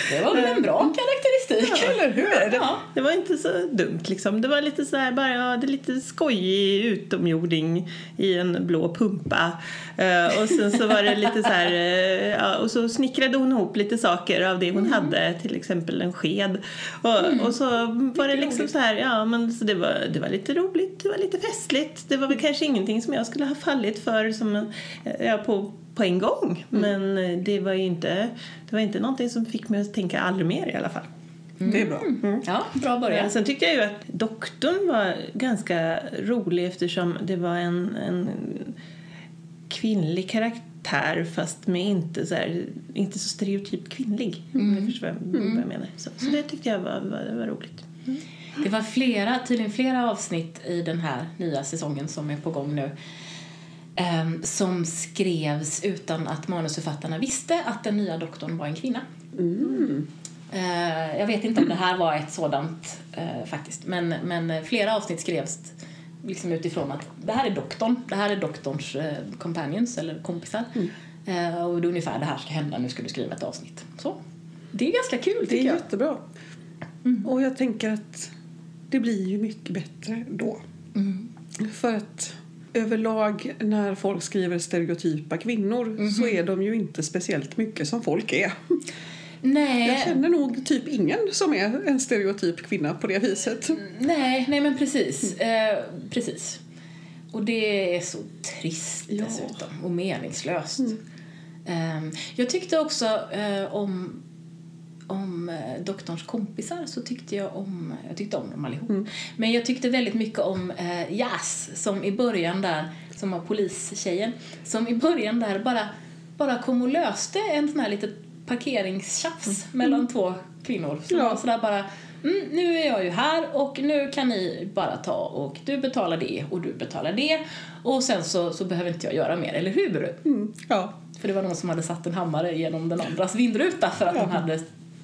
Det var väl en bra karaktäristik? Eller hur? Ja. det var inte så dumt liksom. Det var lite så här, bara, ja, det är lite skojig utomjording i en blå pumpa. Eh, och sen så var det lite så här, eh, ja, och så snickrade hon ihop lite saker av det hon hade, till exempel en sked. Och, och så var det liksom så här, ja men så det var, det var lite roligt, det var lite festligt. Det var väl kanske ingenting som jag skulle ha fallit för som en, ja, på på en gång. Men eh, det var ju inte, det var inte någonting som fick mig att tänka aldrig mer i alla fall. Det är bra. Ja, bra Ja, början. sen tyckte jag ju att doktorn var ganska rolig eftersom det var en, en kvinnlig karaktär fast med inte så, här, inte så stereotypt kvinnlig. Om ni förstår vad jag, vad jag menar. Så, så det tyckte jag var, var, var roligt. Det var flera, tydligen flera avsnitt i den här nya säsongen som är på gång nu ehm, som skrevs utan att manusförfattarna visste att den nya doktorn var en kvinna. Eh, jag vet inte om det här var ett sådant eh, faktiskt, men, men flera avsnitt skrevs liksom utifrån att det här är doktorn, det här är doktorns eh, companions eller kompisar eh, och det är ungefär det här ska hända, nu ska du skriva ett avsnitt. Så. Det är ganska kul Det är tycker jag. jättebra. Och jag tänker att det blir ju mycket bättre då. För att överlag när folk skriver stereotypa kvinnor så är de ju inte speciellt mycket som folk är. Nej. Jag känner nog typ ingen som är en stereotyp kvinna på det viset. Nej, nej men precis. Eh, precis. Och det är så trist Ja. dessutom och meningslöst. Eh, jag tyckte också eh, om om eh, doktorns kompisar så tyckte jag om, jag tyckte om dem allihop. Men jag tyckte väldigt mycket om eh, Jazz som i början där, som var polistjejen, som i början där bara, bara kom och löste en sån här litet parkeringstjafs mellan två kvinnor. Som Ja. sådär bara, mm, nu är jag ju här och nu kan ni bara ta och du betalar det och du betalar det och sen så, så behöver inte jag göra mer, eller hur? Mm. Ja. För det var någon som hade satt en hammare genom den andras vindruta för att hon hade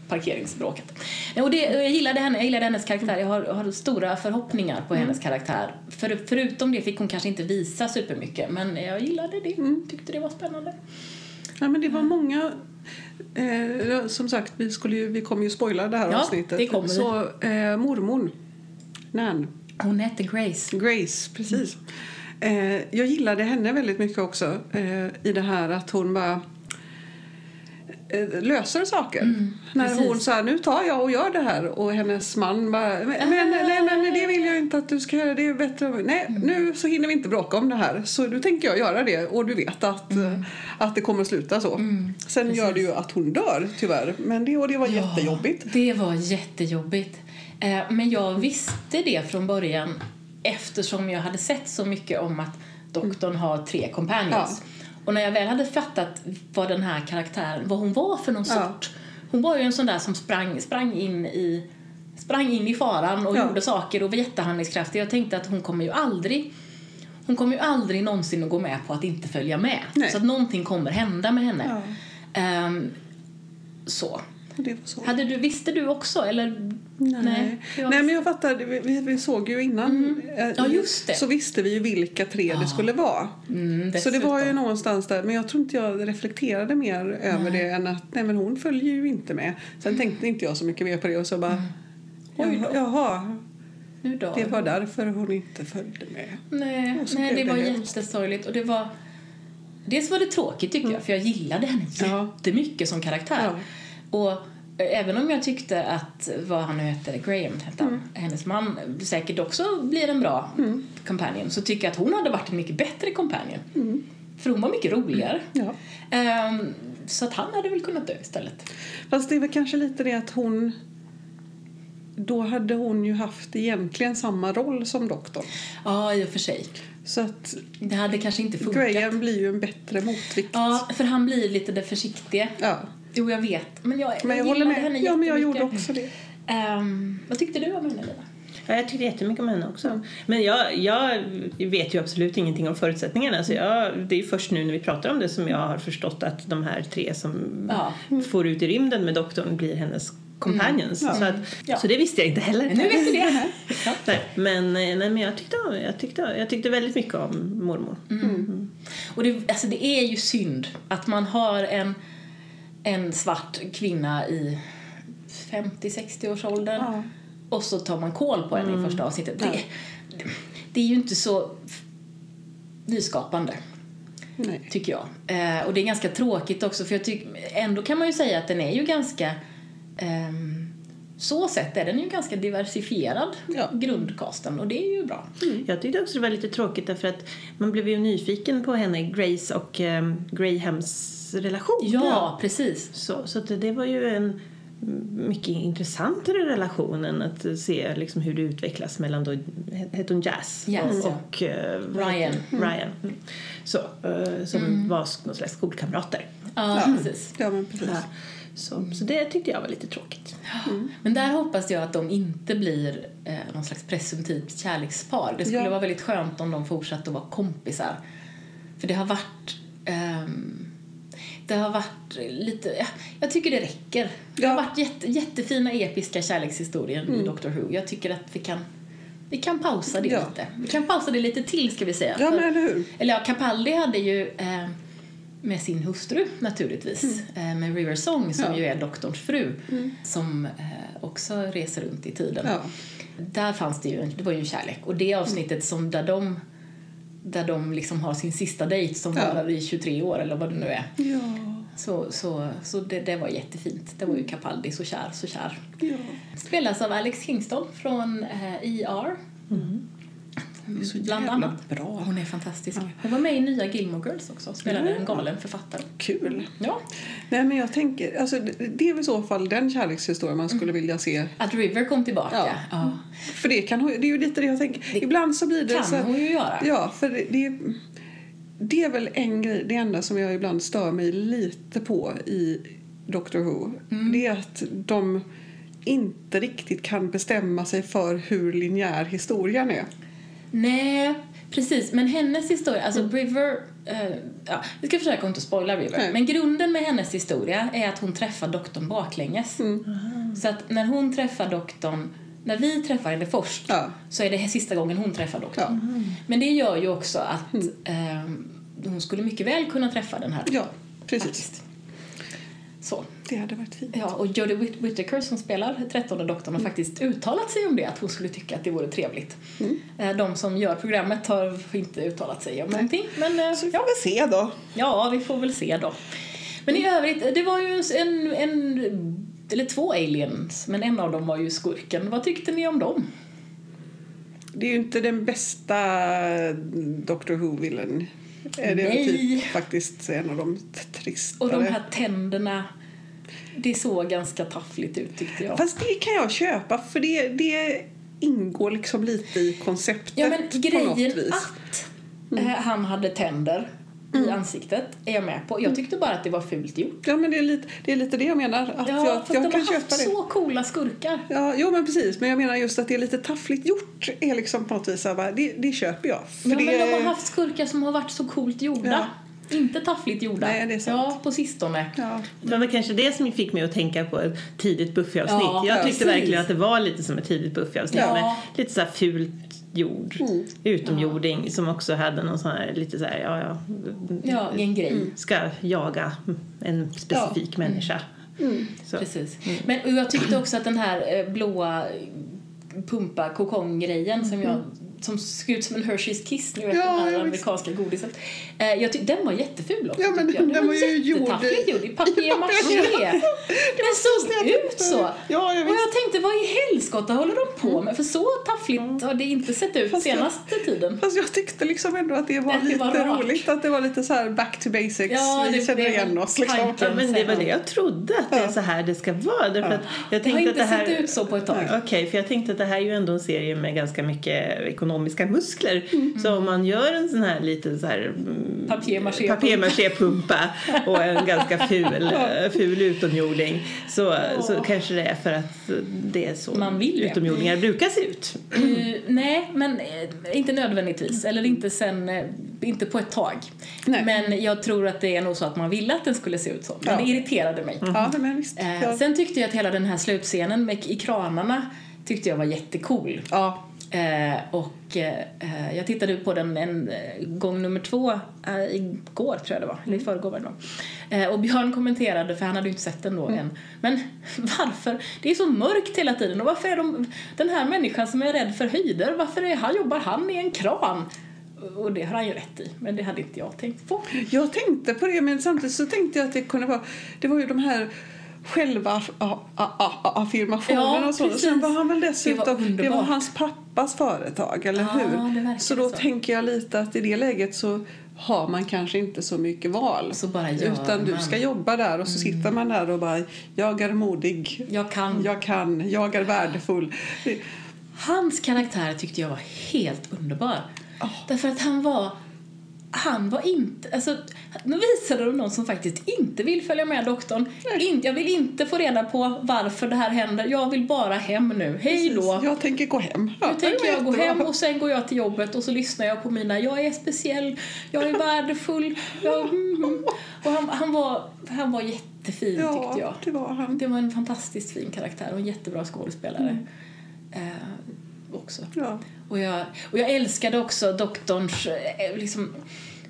parkeringsbråket. Och det, jag, gillade henne, jag gillade hennes karaktär. Jag har, har stora förhoppningar på hennes karaktär. För, förutom det fick hon kanske inte visa supermycket men jag gillade det. Tyckte det var spännande. ja men det var många Eh, som sagt, vi, skulle ju, vi kommer ju spoila det här Ja, avsnittet. det kommer. Så eh, mormor, Nan, Hon hette Grace. Grace, precis. Eh, jag gillade henne väldigt mycket också eh, i det här att hon var... eh, löser saker. När Mm, precis. hon sa nu tar jag och gör det här och hennes man bara men, men, nej, men det vill jag inte att du ska göra, det är bättre. Nej, Mm. nu så hinner vi inte bråka om det här så nu tänker jag göra det och du vet att, Mm. eh, att det kommer att sluta så. Sen gör det ju att hon dör tyvärr men det, och det var jättejobbigt. Det var jättejobbigt. Eh, Men jag visste det från början eftersom jag hade sett så mycket om att doktorn har tre companions. Och när jag väl hade fattat vad den här karaktären, vad hon var för någon Ja. sort. Hon var ju en sån där som sprang, sprang in i sprang in i faran och Ja. gjorde saker och var jättehandlingskraftig. Jag tänkte att hon kommer ju aldrig hon kommer ju aldrig någonsin att gå med på att inte följa med. Nej. Så att någonting kommer hända med henne. Ja. Ehm, så. Så. Hade du, visste du också? Eller? Nej. Nej, men jag fattar. Vi, vi, såg ju innan. eh, Ja, just det. Så visste vi ju vilka tre det skulle vara. Mm, Så det var ju någonstans där. Men jag tror inte jag reflekterade mer över det än att nej men hon följer ju inte med. Sen tänkte inte jag så mycket mer på det och så bara Mm. Oj då. Jaha, Nu dör det var därför hon inte följde med. Nej, nej det var det jättesorgligt. Och det var... Dels var det tråkigt tycker jag, för jag gillade henne Ja. jättemycket som karaktär. Ja. Och även om jag tyckte att, vad han nu hette, Graham hette han, hennes man säkert också blir en bra companion, så tycker jag att hon hade varit en mycket bättre companion. För hon var mycket roligare. Ja. Ehm, så att han hade väl kunnat dö istället. Fast det är väl kanske lite det att hon då hade hon ju haft egentligen samma roll som doktorn. Ja, i och för sig. Så att Det hade kanske inte funkat. Graham blir ju en bättre motvikt. Ja, för han blir lite det försiktiga. Ja. Jo, jag vet. Men jag, Men jag gillade håller med. henne Ja, men jag gjorde också det. Ehm, vad tyckte du om henne, Lina? Ja, jag tyckte jättemycket om henne också. Men jag, jag vet ju absolut ingenting om förutsättningarna. Så jag, det är ju först nu när vi pratar om det som jag har förstått att de här tre som Ja. får ut i rymden med doktorn blir hennes companions. Ja. Så, att, Ja. så det visste jag inte heller. Men nu vet du det. Ja. Nej, men, eh, nej, men jag, tyckte, jag, tyckte, jag tyckte väldigt mycket om mormor. Och det, alltså det är ju synd att man har en, en svart kvinna i 50-60-årsåldern Ja. och så tar man koll på henne i första avsnittet. Det, det är ju inte så nyskapande. Nej. tycker jag. Eh, och det är ganska tråkigt också för jag tycker ändå kan man ju säga att den är ju ganska ehm, så sett är den ju ganska diversifierad, Ja. grundkasten, och det är ju bra. Jag tyckte också det var lite tråkigt därför att man blev ju nyfiken på henne, Grace och um, Grahams relation. Ja, precis. Så, så att det, var ju en mycket intressantare relation än att se liksom hur det utvecklas mellan då, hette hon Jazz, Jazz, och, vad Ryan. Ryan. Mm. Så, eh, som var någon slags skolkamrater. Ja, Ja. precis. Ja, men precis. Ja. Så, så det tyckte jag var lite tråkigt. Men där hoppas jag att de inte blir eh, någon slags presumtivt kärlekspar. Det skulle Ja. vara väldigt skönt om de fortsatte att vara kompisar. För det har varit... ehm, det har varit lite... Ja, jag tycker det räcker. Det har varit jätte, jättefina episka kärlekshistorien i Doctor Who. Jag tycker att vi kan... Vi kan pausa det Ja. lite. Vi kan pausa det lite till ska vi säga. Ja, men eller hur? eller ja, Capaldi hade ju eh, med sin hustru naturligtvis, eh, med River Song som Ja. ju är doktorns fru, som eh, också reser runt i tiden. Ja. Där fanns det ju, det var ju en kärlek. Och det avsnittet som där de där de liksom har sin sista dejt som Ja. varar i 23 år eller vad det nu är. Ja. Så, så, så det, det var jättefint. Det var ju Capaldi, så kär, så kär. ja. Spelas av Alex Kingston från eh, ER. Det är så Bland jävla annat. bra. Hon är fantastisk. Hon var med i nya Gilmore Girls också. Spelade en galen författare. Kul. Ja. Nej, men jag tänker, alltså, det är väl i så fall den kärlekshistoria man skulle vilja se. Att River kom tillbaka. Ja. Ja. För det, kan, hon- det är ju lite det jag tänker. Det Ibland så blir det kan så hon ju göra. Ja, för det, det, det är väl en grej, det enda som jag ibland stör mig lite på i Doctor Who. Mm. Det är att de inte riktigt kan bestämma sig för hur linjär historien är. Nej, precis. Men hennes historia, alltså River... Eh, ja, vi ska försöka inte spoila River. Nej. Men grunden med hennes historia är att hon träffar doktorn baklänges. Så att när hon träffar doktorn, när vi träffar henne först, Ja. så är det sista gången hon träffar doktorn. Ja. Men det gör ju också att eh, hon skulle mycket väl kunna träffa den här Ja, precis. Faktiskt. Så. Det hade varit fint. Ja, och Jodie Whit- Whittaker som spelar trettonde doktorn har faktiskt uttalat sig om det, att hon skulle tycka att det vore trevligt. Eh, De som gör programmet har inte uttalat sig om någonting, men eh, Så vi får väl se då. ja, vi får väl se då. Men i övrigt, det var ju en, en, eller två aliens, men en av dem var ju skurken. Vad tyckte ni om dem? Det är ju inte den bästa Doctor Who-villen. Det är Nej. typ faktiskt en av de tristare. Och de här tänderna, det såg ganska taffligt ut tyckte jag. Fast det kan jag köpa för det, det ingår liksom lite i konceptet Ja men på något vis. att eh, han hade tänder i ansiktet är jag med på. Jag tyckte bara att det var fult gjort. Ja men det är lite det, är lite det jag menar. Att Ja, jag, för jag de kan har haft det. så coola skurkar. Ja, jo men precis. Men jag menar just att det är lite taffligt gjort är liksom på något vis. här Det, det köper jag. För Ja, det, men de har haft skurkar som har varit så coolt gjorda. Inte taffligt gjorda. Nej, det är sant. Ja, på sistone. ja. Det var kanske det som fick mig att tänka på ett tidigt Buffy-avsnitt. Ja, jag tyckte precis. verkligen att det var lite som ett tidigt Buffy-avsnitt Ja. lite så här fult jord, Mm. utomjording som också hade någon sån här lite så här, ja ja, Ja, en grej. ska jaga en specifik människa. Så. Precis. Men och jag tyckte också att den här eh, blåa pumpa kokong-grejen som jag som såg ut som en Hershey's Kiss, ni vet Ja, den här ja, amerikanska godiset. Eh, jag den var jätteful också Ja, men jag. den var ju gjord i- papier-maché. Den såg ut så. Ja, jag och jag tänkte, vad i helskotta håller de på med? För så taffligt har det inte sett ut Fast jag- senaste tiden. Fast jag tyckte liksom ändå att det var Att det lite var rart. roligt. Att det var lite så här back to basics. Ja, Vi det- känner det- igen oss liksom. Ja, men det var det jag trodde att det är så här det ska vara. Därför att jag Det har tänkte inte att det här... sett ut så på ett tag. Okej, för jag tänkte att det här är ju ändå en serie med ganska mycket ekonomiska muskler. Så om man gör en sån här liten så här mm, Papier-maché- papier-maché-pumpa och en ganska ful, eh, ful utomjording så, så kanske det är för att det är så Man vill det. utomjordingar brukar se ut. Eh, nej, men eh, inte nödvändigtvis. Eller inte sen, inte på ett tag. Nej. Men jag tror att det är nog så att man ville att den skulle se ut så. Men Ja. det irriterade mig. Ja, men visst. Ja. Sen tyckte jag att hela den här slutscenen med, i kranarna tyckte jag var jättecool. ja. Eh, och eh, jag tittade på den en eh, gång nummer två eh, igår tror jag det var, eller i förrgår var det. Eh, och Björn kommenterade, för han hade ju inte sett den då än, men varför? Det är så mörkt hela tiden och varför är de, den här människan som är rädd för höjder, varför är han, jobbar han i en kran? Och det har han ju rätt i, men det hade inte jag tänkt på. Jag tänkte på det, men samtidigt så tänkte jag att det kunde vara... Det var ju de här själva a- a- a- affirmationerna Ja, och så. Precis. Sen var han väl Det var dessutom... Det var, hans pappas företag, eller Ja, hur? Så då så. tänker jag lite att i det läget så har man kanske inte så mycket val. Så Utan du ska jobba där och så sitter man där och bara jag är modig, Jag kan. jag kan, jag är värdefull. Hans karaktär tyckte jag var helt underbar. Därför att han var... Han var inte... Alltså, nu visade de någon som faktiskt inte vill följa med doktorn. In, jag vill inte få reda på varför det här händer. Jag vill bara hem nu. Hej då! Jag tänker gå hem. Ja, Nu tänker jag gå hem och sen går jag till jobbet och så lyssnar jag på mina Jag är speciell, jag är värdefull, jag... Mm, mm. Och han, han, var, han var jättefin Ja, tyckte jag. det var han. Det var en fantastiskt fin karaktär och en jättebra skådespelare. Eh, också. Ja. Och jag, och jag älskade också doktorns, eh, liksom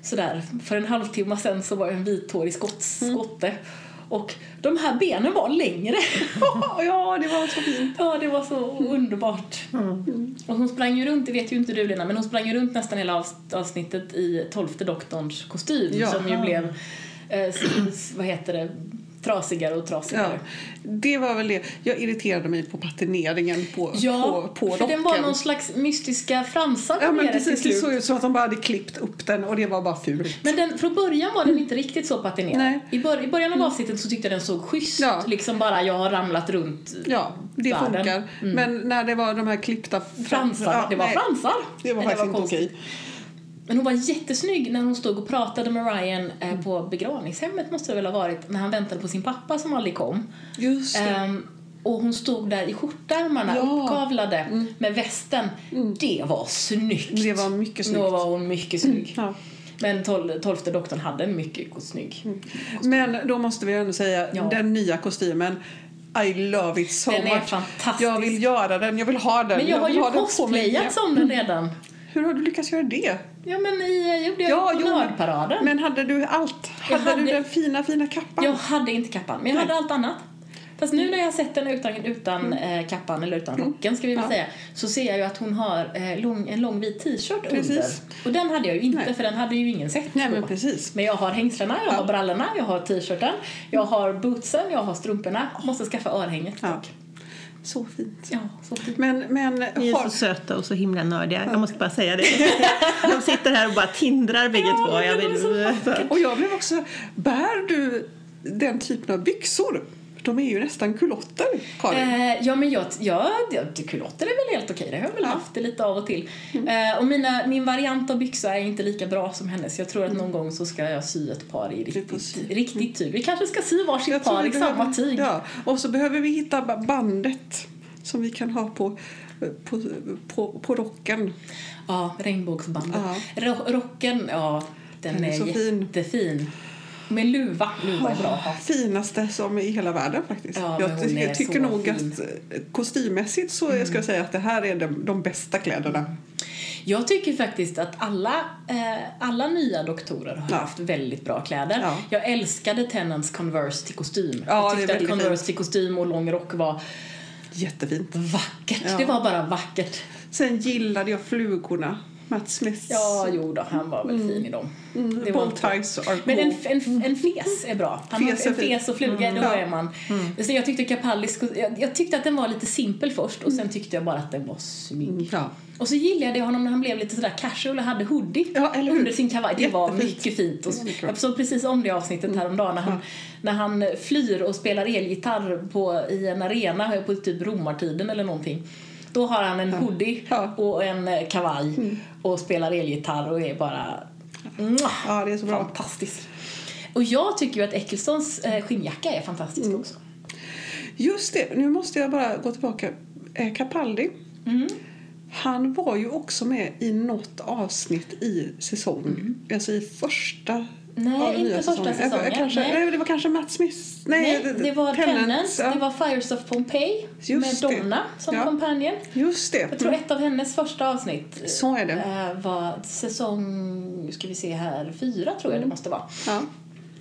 sådär, för en halvtimme sen så var jag en vithårig skott, skotte. Och de här benen var längre. ja, det var så fint. ja, det var så underbart. Och hon sprang ju runt, det vet ju inte du Lena, men hon sprang ju runt nästan hela avs- avsnittet i tolfte doktorns kostym Ja. som ju blev, eh, vad heter det, trasigare och trasigare. Ja, det var väl det. Jag irriterade mig på patineringen på, Ja, på, på för den var någon slags mystiska fransar Ja, men precis. Det såg ut som att de bara hade klippt upp den och det var bara fult. Men den, från början var den inte riktigt så patinerad. Nej. I, bör, I början av avsnittet så tyckte jag den såg schysst. Ja. Liksom bara jag har ramlat runt Ja, det världen. funkar. Men när det var de här klippta... fransar. Ja, det var nej, fransar. Det var faktiskt inte konstigt. okej. Men hon var jättesnygg när hon stod och pratade med Ryan eh, på begravningshemmet måste det väl ha varit, när han väntade på sin pappa som aldrig kom. Just. Ehm, och hon stod där i skjortärmarna Ja. Mm. uppkavlade med västen. Det var snyggt. Det var mycket snyggt. Då var hon mycket snygg. Ja. Men tol, tolfte doktorn hade en mycket snygg. Men då måste vi ändå säga, Ja. den nya kostymen I love it so Den much. Jag vill göra den, jag vill ha den. Men jag har vill ju cosplayat som den redan. Hur har du lyckats göra det? Ja men i, gjorde jag Ja, jo, men- hade du allt? Jag Hade, du hade- den fina, fina kappan? Jag hade inte kappan, men jag Nej. hade allt annat. Fast nu när jag har sett henne utan, utan eh, kappan, eller utan rocken ska vi väl Ja. säga, så ser jag ju att hon har eh, lång, en lång vit t-shirt under. Och den hade jag ju inte, Nej. för den hade ju ingen sett Nej, men precis. Men jag har hängslena, jag har Ja. brallorna, jag har t-shirten, jag har bootsen, jag har strumporna. Måste skaffa örhänget Ja. dock. Så fint. Ja, så fint. Men, men Ni är har, så söta och så himla nördiga. Jag måste bara säga det. De sitter här och bara tindrar bägge Ja, två. Jag vill... så och jag blev också... Bär du den typen av byxor? De är ju nästan kulotter, Karin. Eh, ja, men jag, ja, kulotter är väl helt okej. Det har jag väl Ja. haft det lite av och till. Eh, och mina, min variant av byxa är inte lika bra som hennes. Jag tror att någon gång så ska jag sy ett par i får riktigt, riktigt tyg. Vi kanske ska sy varsitt Jag par i samma behöver- tyg. Ja, och så behöver vi hitta ba- bandet som vi kan ha på, på, på, på rocken. Ja, regnbågsbandet. Ja. Ro- rocken, ja, den, Den är är, så fin. Med luva. Luva är bra. Finaste som i hela världen faktiskt. Ja, jag är tycker nog fin. att eh, kostymmässigt så ska jag säga att det här är de, de bästa kläderna. Jag tycker faktiskt att alla, eh, alla nya doktorer har Ja. haft väldigt bra kläder. Ja. Jag älskade Tennants Converse till kostym. Ja, jag tyckte att Converse fint. till kostym och lång rock var Jättefint. vackert. Ja. Det var bara vackert. Sen gillade jag flugorna. Matt Smiths Ja, jo då, han var väl fin i dem. mm, det var bow ties are Men en, en, en fes är bra. Han Fes en fes och fluga, då Ja. är man... Så jag tyckte Capallis, jag, jag tyckte att den var lite simpel först och sen tyckte jag bara att den var snygg. Mm, Ja. Och så gillade jag honom när han blev lite sådär casual och hade hoodie Ja, under sin kavaj. Det var Jättefint. mycket fint. Och var bra. jag såg precis om det avsnittet häromdagen när han, när han flyr och spelar elgitarr på, i en arena på typ romartiden eller någonting. Då har han en hoodie Ja. Mm. och en eh, kavaj och spelar elgitarr och är bara... Ja, det är så bra. Fantastisk. Och jag tycker ju att Ecclestons eh, skinnjacka är fantastisk Mm. också. Just det, nu måste jag bara gå tillbaka. Eh, Capaldi, Mm. han var ju också med i något avsnitt i säsong. Alltså i första Mm. Nej, inte första säsongen. Eh, säsongen, Kanske, nej. nej. det var kanske Matt Smith. Nej, Nej, det var Tennant, ja. det var Fires of Pompeii Just med det. Donna som Ja. companion. Just det. Jag tror ett av hennes första avsnitt Så är det. eh, var säsong, ska vi se här, fyra tror jag det måste vara. Ja.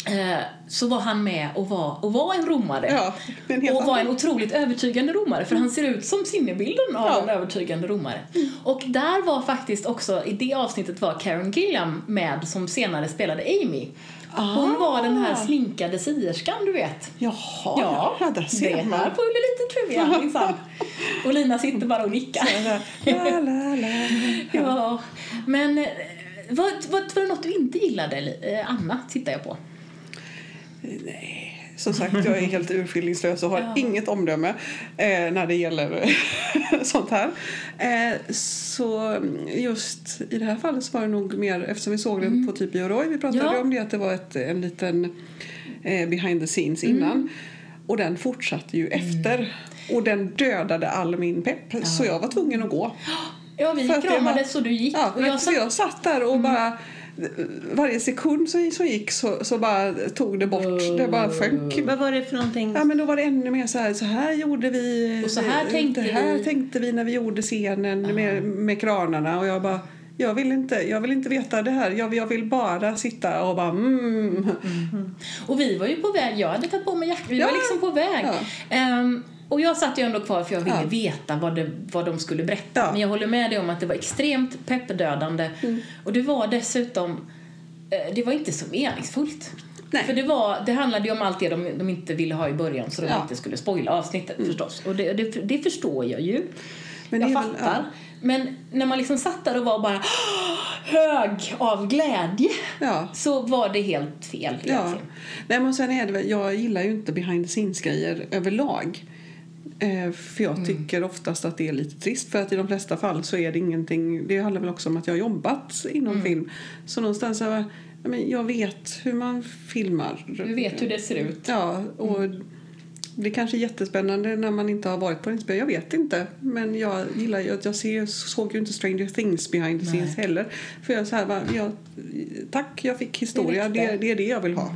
Eh, Så var han med och var, och var en romare. Ja, en och var en otroligt övertygande romare för han ser ut som sinnebilden av Ja. en övertygande romare. Och där var faktiskt också, i det avsnittet var Karen Gilliam med som senare spelade Amy. Hon Ah. var den här sminkade sierskan du vet. Jaha, Ja, ja, där det ser här man. får bli lite trivia minsann. Och Lina sitter bara och nickar. La, la, la. Ja, men eh, vad, vad, var det något du inte gillade? Eh, Anna tittar jag på. Nej, som sagt, jag är helt urskillningslös och har Ja. inget omdöme eh, när det gäller sånt här. Eh, så just i det här fallet så var det nog mer, eftersom vi såg den på typ Bioroy, vi pratade Mm. Ja. om det, att det var ett, en liten eh, behind the scenes innan. Mm. Och den fortsatte ju efter. Och den dödade all min pepp, så jag var tvungen att gå. Ja, vi kramades och du gick. Ja, och jag så jag satt där och bara varje sekund som som gick så, så bara tog det bort. Det bara sjönk. Vad var det för någonting? Ja men då var det ännu mer så här, så här gjorde vi. Och så här tänkte det här vi. tänkte vi när vi gjorde scenen med, med kranarna och jag bara jag vill, inte, jag vill inte veta det här. Jag, jag vill bara sitta och bara mm. Och vi var ju på väg, jag hade tagit på mig jackan, vi Ja. var liksom på väg. Ja. Ehm, och jag satt ju ändå kvar för jag ville Ja. veta vad, det, vad de skulle berätta. Ja. Men jag håller med dig om att det var extremt peppdödande. Mm. Och det var dessutom, eh, det var inte så meningsfullt. Nej. För det, var, det handlade ju om allt det de, de inte ville ha i början så de Ja. Mm. inte skulle spoila avsnittet förstås. Och det, det, det förstår jag ju. Men jag är väl- fattar. Men när man liksom satt där och var bara hög av glädje Ja. så var det helt fel Ja. Nej, men sen är det jag gillar ju inte behind the scenes-grejer överlag. Eh, för Mm. jag tycker oftast att det är lite trist. För att i de flesta fall så är det ingenting. Det handlar väl också om att jag har jobbat inom Mm. film. Så någonstans så här, ja, men jag vet hur man filmar. Du vet hur det ser ut. Ja, och det är kanske är jättespännande när man inte har varit på en inspelning. Jag vet inte. Men jag gillar att jag ser, såg ju inte Stranger Things behind the Nej. scenes heller. För jag så här, bara, jag, tack, jag fick historia. Det räckte. Det, det är det jag vill ha.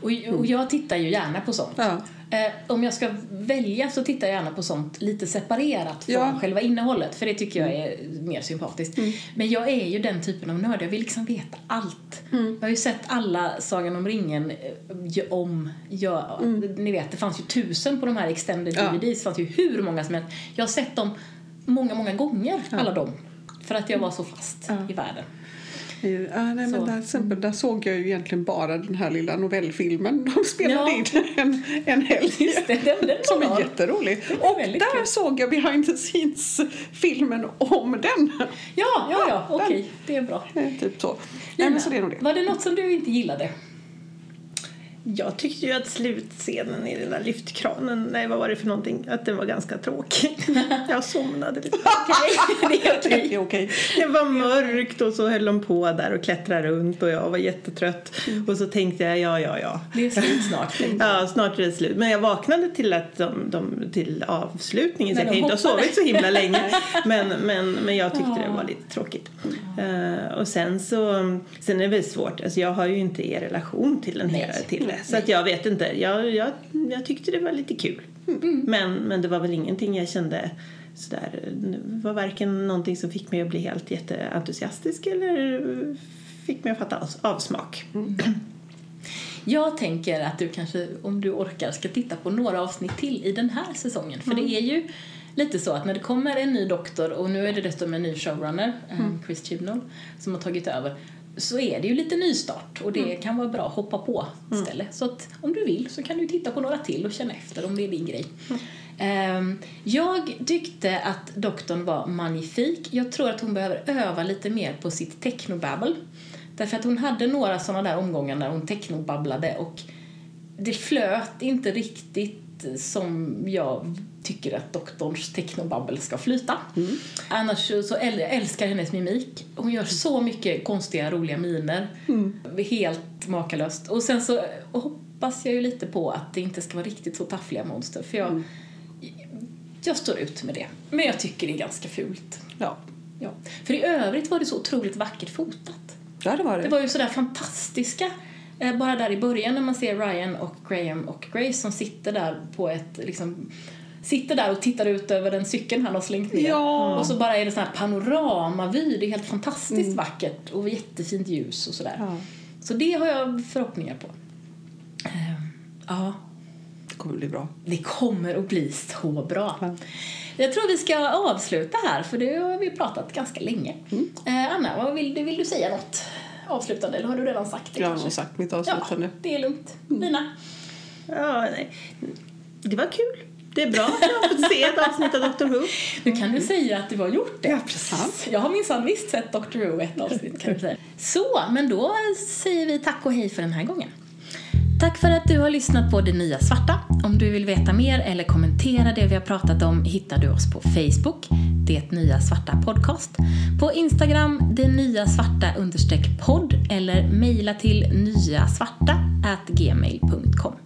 Och, och jag tittar ju gärna på sånt. Ja. Eh, om jag ska välja så tittar jag gärna på sånt lite separerat från Ja. själva innehållet för det tycker jag är mer sympatiskt. Men jag är ju den typen av nörd, jag vill liksom veta allt. Jag har ju sett alla Sagan om ringen eh, gö- om, ja, ni vet det fanns ju tusen på de här extended Ja. DVDs, det fanns ju hur många som helst. Jag har sett dem många, många gånger, alla dem. För att jag var så fast i världen. Ja, nej, men där, exempel, där såg jag ju egentligen bara den här lilla novellfilmen de spelade Ja. in en, en helg. Det, den, den Som är jätterolig. Och där kul. såg jag behind the scenes-filmen om den. Ja, ja, ja, den. okej, det är bra. Eh, Typ så. Nej, men så det är nog det. Var det något som du inte gillade? Jag tyckte ju att slutscenen i den där lyftkranen, nej vad var det för någonting, att den var ganska tråkig. Jag somnade lite. Okej, det är okej. Okej. Det var mörkt och så höll de på där och klättrade runt och jag var jättetrött. Och så tänkte jag, ja, ja, ja. Det är slut snart. Ja, snart är det slut. Men jag vaknade till, att de, de, till avslutningen så jag kan inte ha sovit så himla länge. Men, men, men jag tyckte det var lite tråkigt. Eh, och sen så, sen är det väl svårt, alltså jag har ju inte er relation till den här till det. Så att jag vet inte, jag, jag, jag tyckte det var lite kul. Men, men det var väl ingenting jag kände sådär, det var varken någonting som fick mig att bli helt jätteentusiastisk eller fick mig att fatta av- avsmak. Jag tänker att du kanske, om du orkar, ska titta på några avsnitt till i den här säsongen. För det är ju lite så att när det kommer en ny doktor och nu är det dessutom en ny showrunner, eh, Chris Chibnall, som har tagit över så är det ju lite nystart och det kan vara bra att hoppa på istället. Så att om du vill så kan du titta på några till och känna efter om det är din grej. Ehm, jag tyckte att doktorn var magnifik. Jag tror att hon behöver öva lite mer på sitt technobabbel. Därför att hon hade några sådana där omgångar där hon technobabblade och det flöt inte riktigt som jag tycker att doktorns technobabbel ska flyta. Annars så, äl- jag älskar hennes mimik. Hon gör så mycket konstiga, roliga miner. Helt makalöst. Och sen så hoppas jag ju lite på att det inte ska vara riktigt så taffliga monster. För jag, jag står ut med det. Men jag tycker det är ganska fult. Ja. Ja. För i övrigt var det så otroligt vackert fotat. ja, det var Det det. var ju sådär fantastiska, eh, bara där i början när man ser Ryan och Graham och Grace som sitter där på ett, liksom, sitter där och tittar ut över den cykeln han har slängt ner. Ja. Och så bara är det sån här panoramavy, det är helt fantastiskt vackert och jättefint ljus och sådär. Ja. Så det har jag förhoppningar på. Eh, Ja, Det kommer bli bra. det kommer att bli så bra. Ja. Jag tror vi ska avsluta här för det har vi pratat ganska länge. Eh, Anna, vad vill, du, vill du säga något avslutande eller har du redan sagt det Jag har sagt mitt Ja, avslutande. det är lugnt. Lina? Ja, nej. Det var kul. Det är bra att jag har fått se ett avsnitt av Doctor Who. Nu kan du säga att du har gjort det. Ja, precis. Jag har minsann visst sett Doctor Who ett avsnitt kan säga. Så, men då säger vi tack och hej för den här gången. Tack för att du har lyssnat på Det Nya Svarta. Om du vill veta mer eller kommentera det vi har pratat om hittar du oss på Facebook, Det Nya Svarta Podcast, på Instagram, Det Nya Svarta understreck podd eller mejla till nyasvarta gmail.com.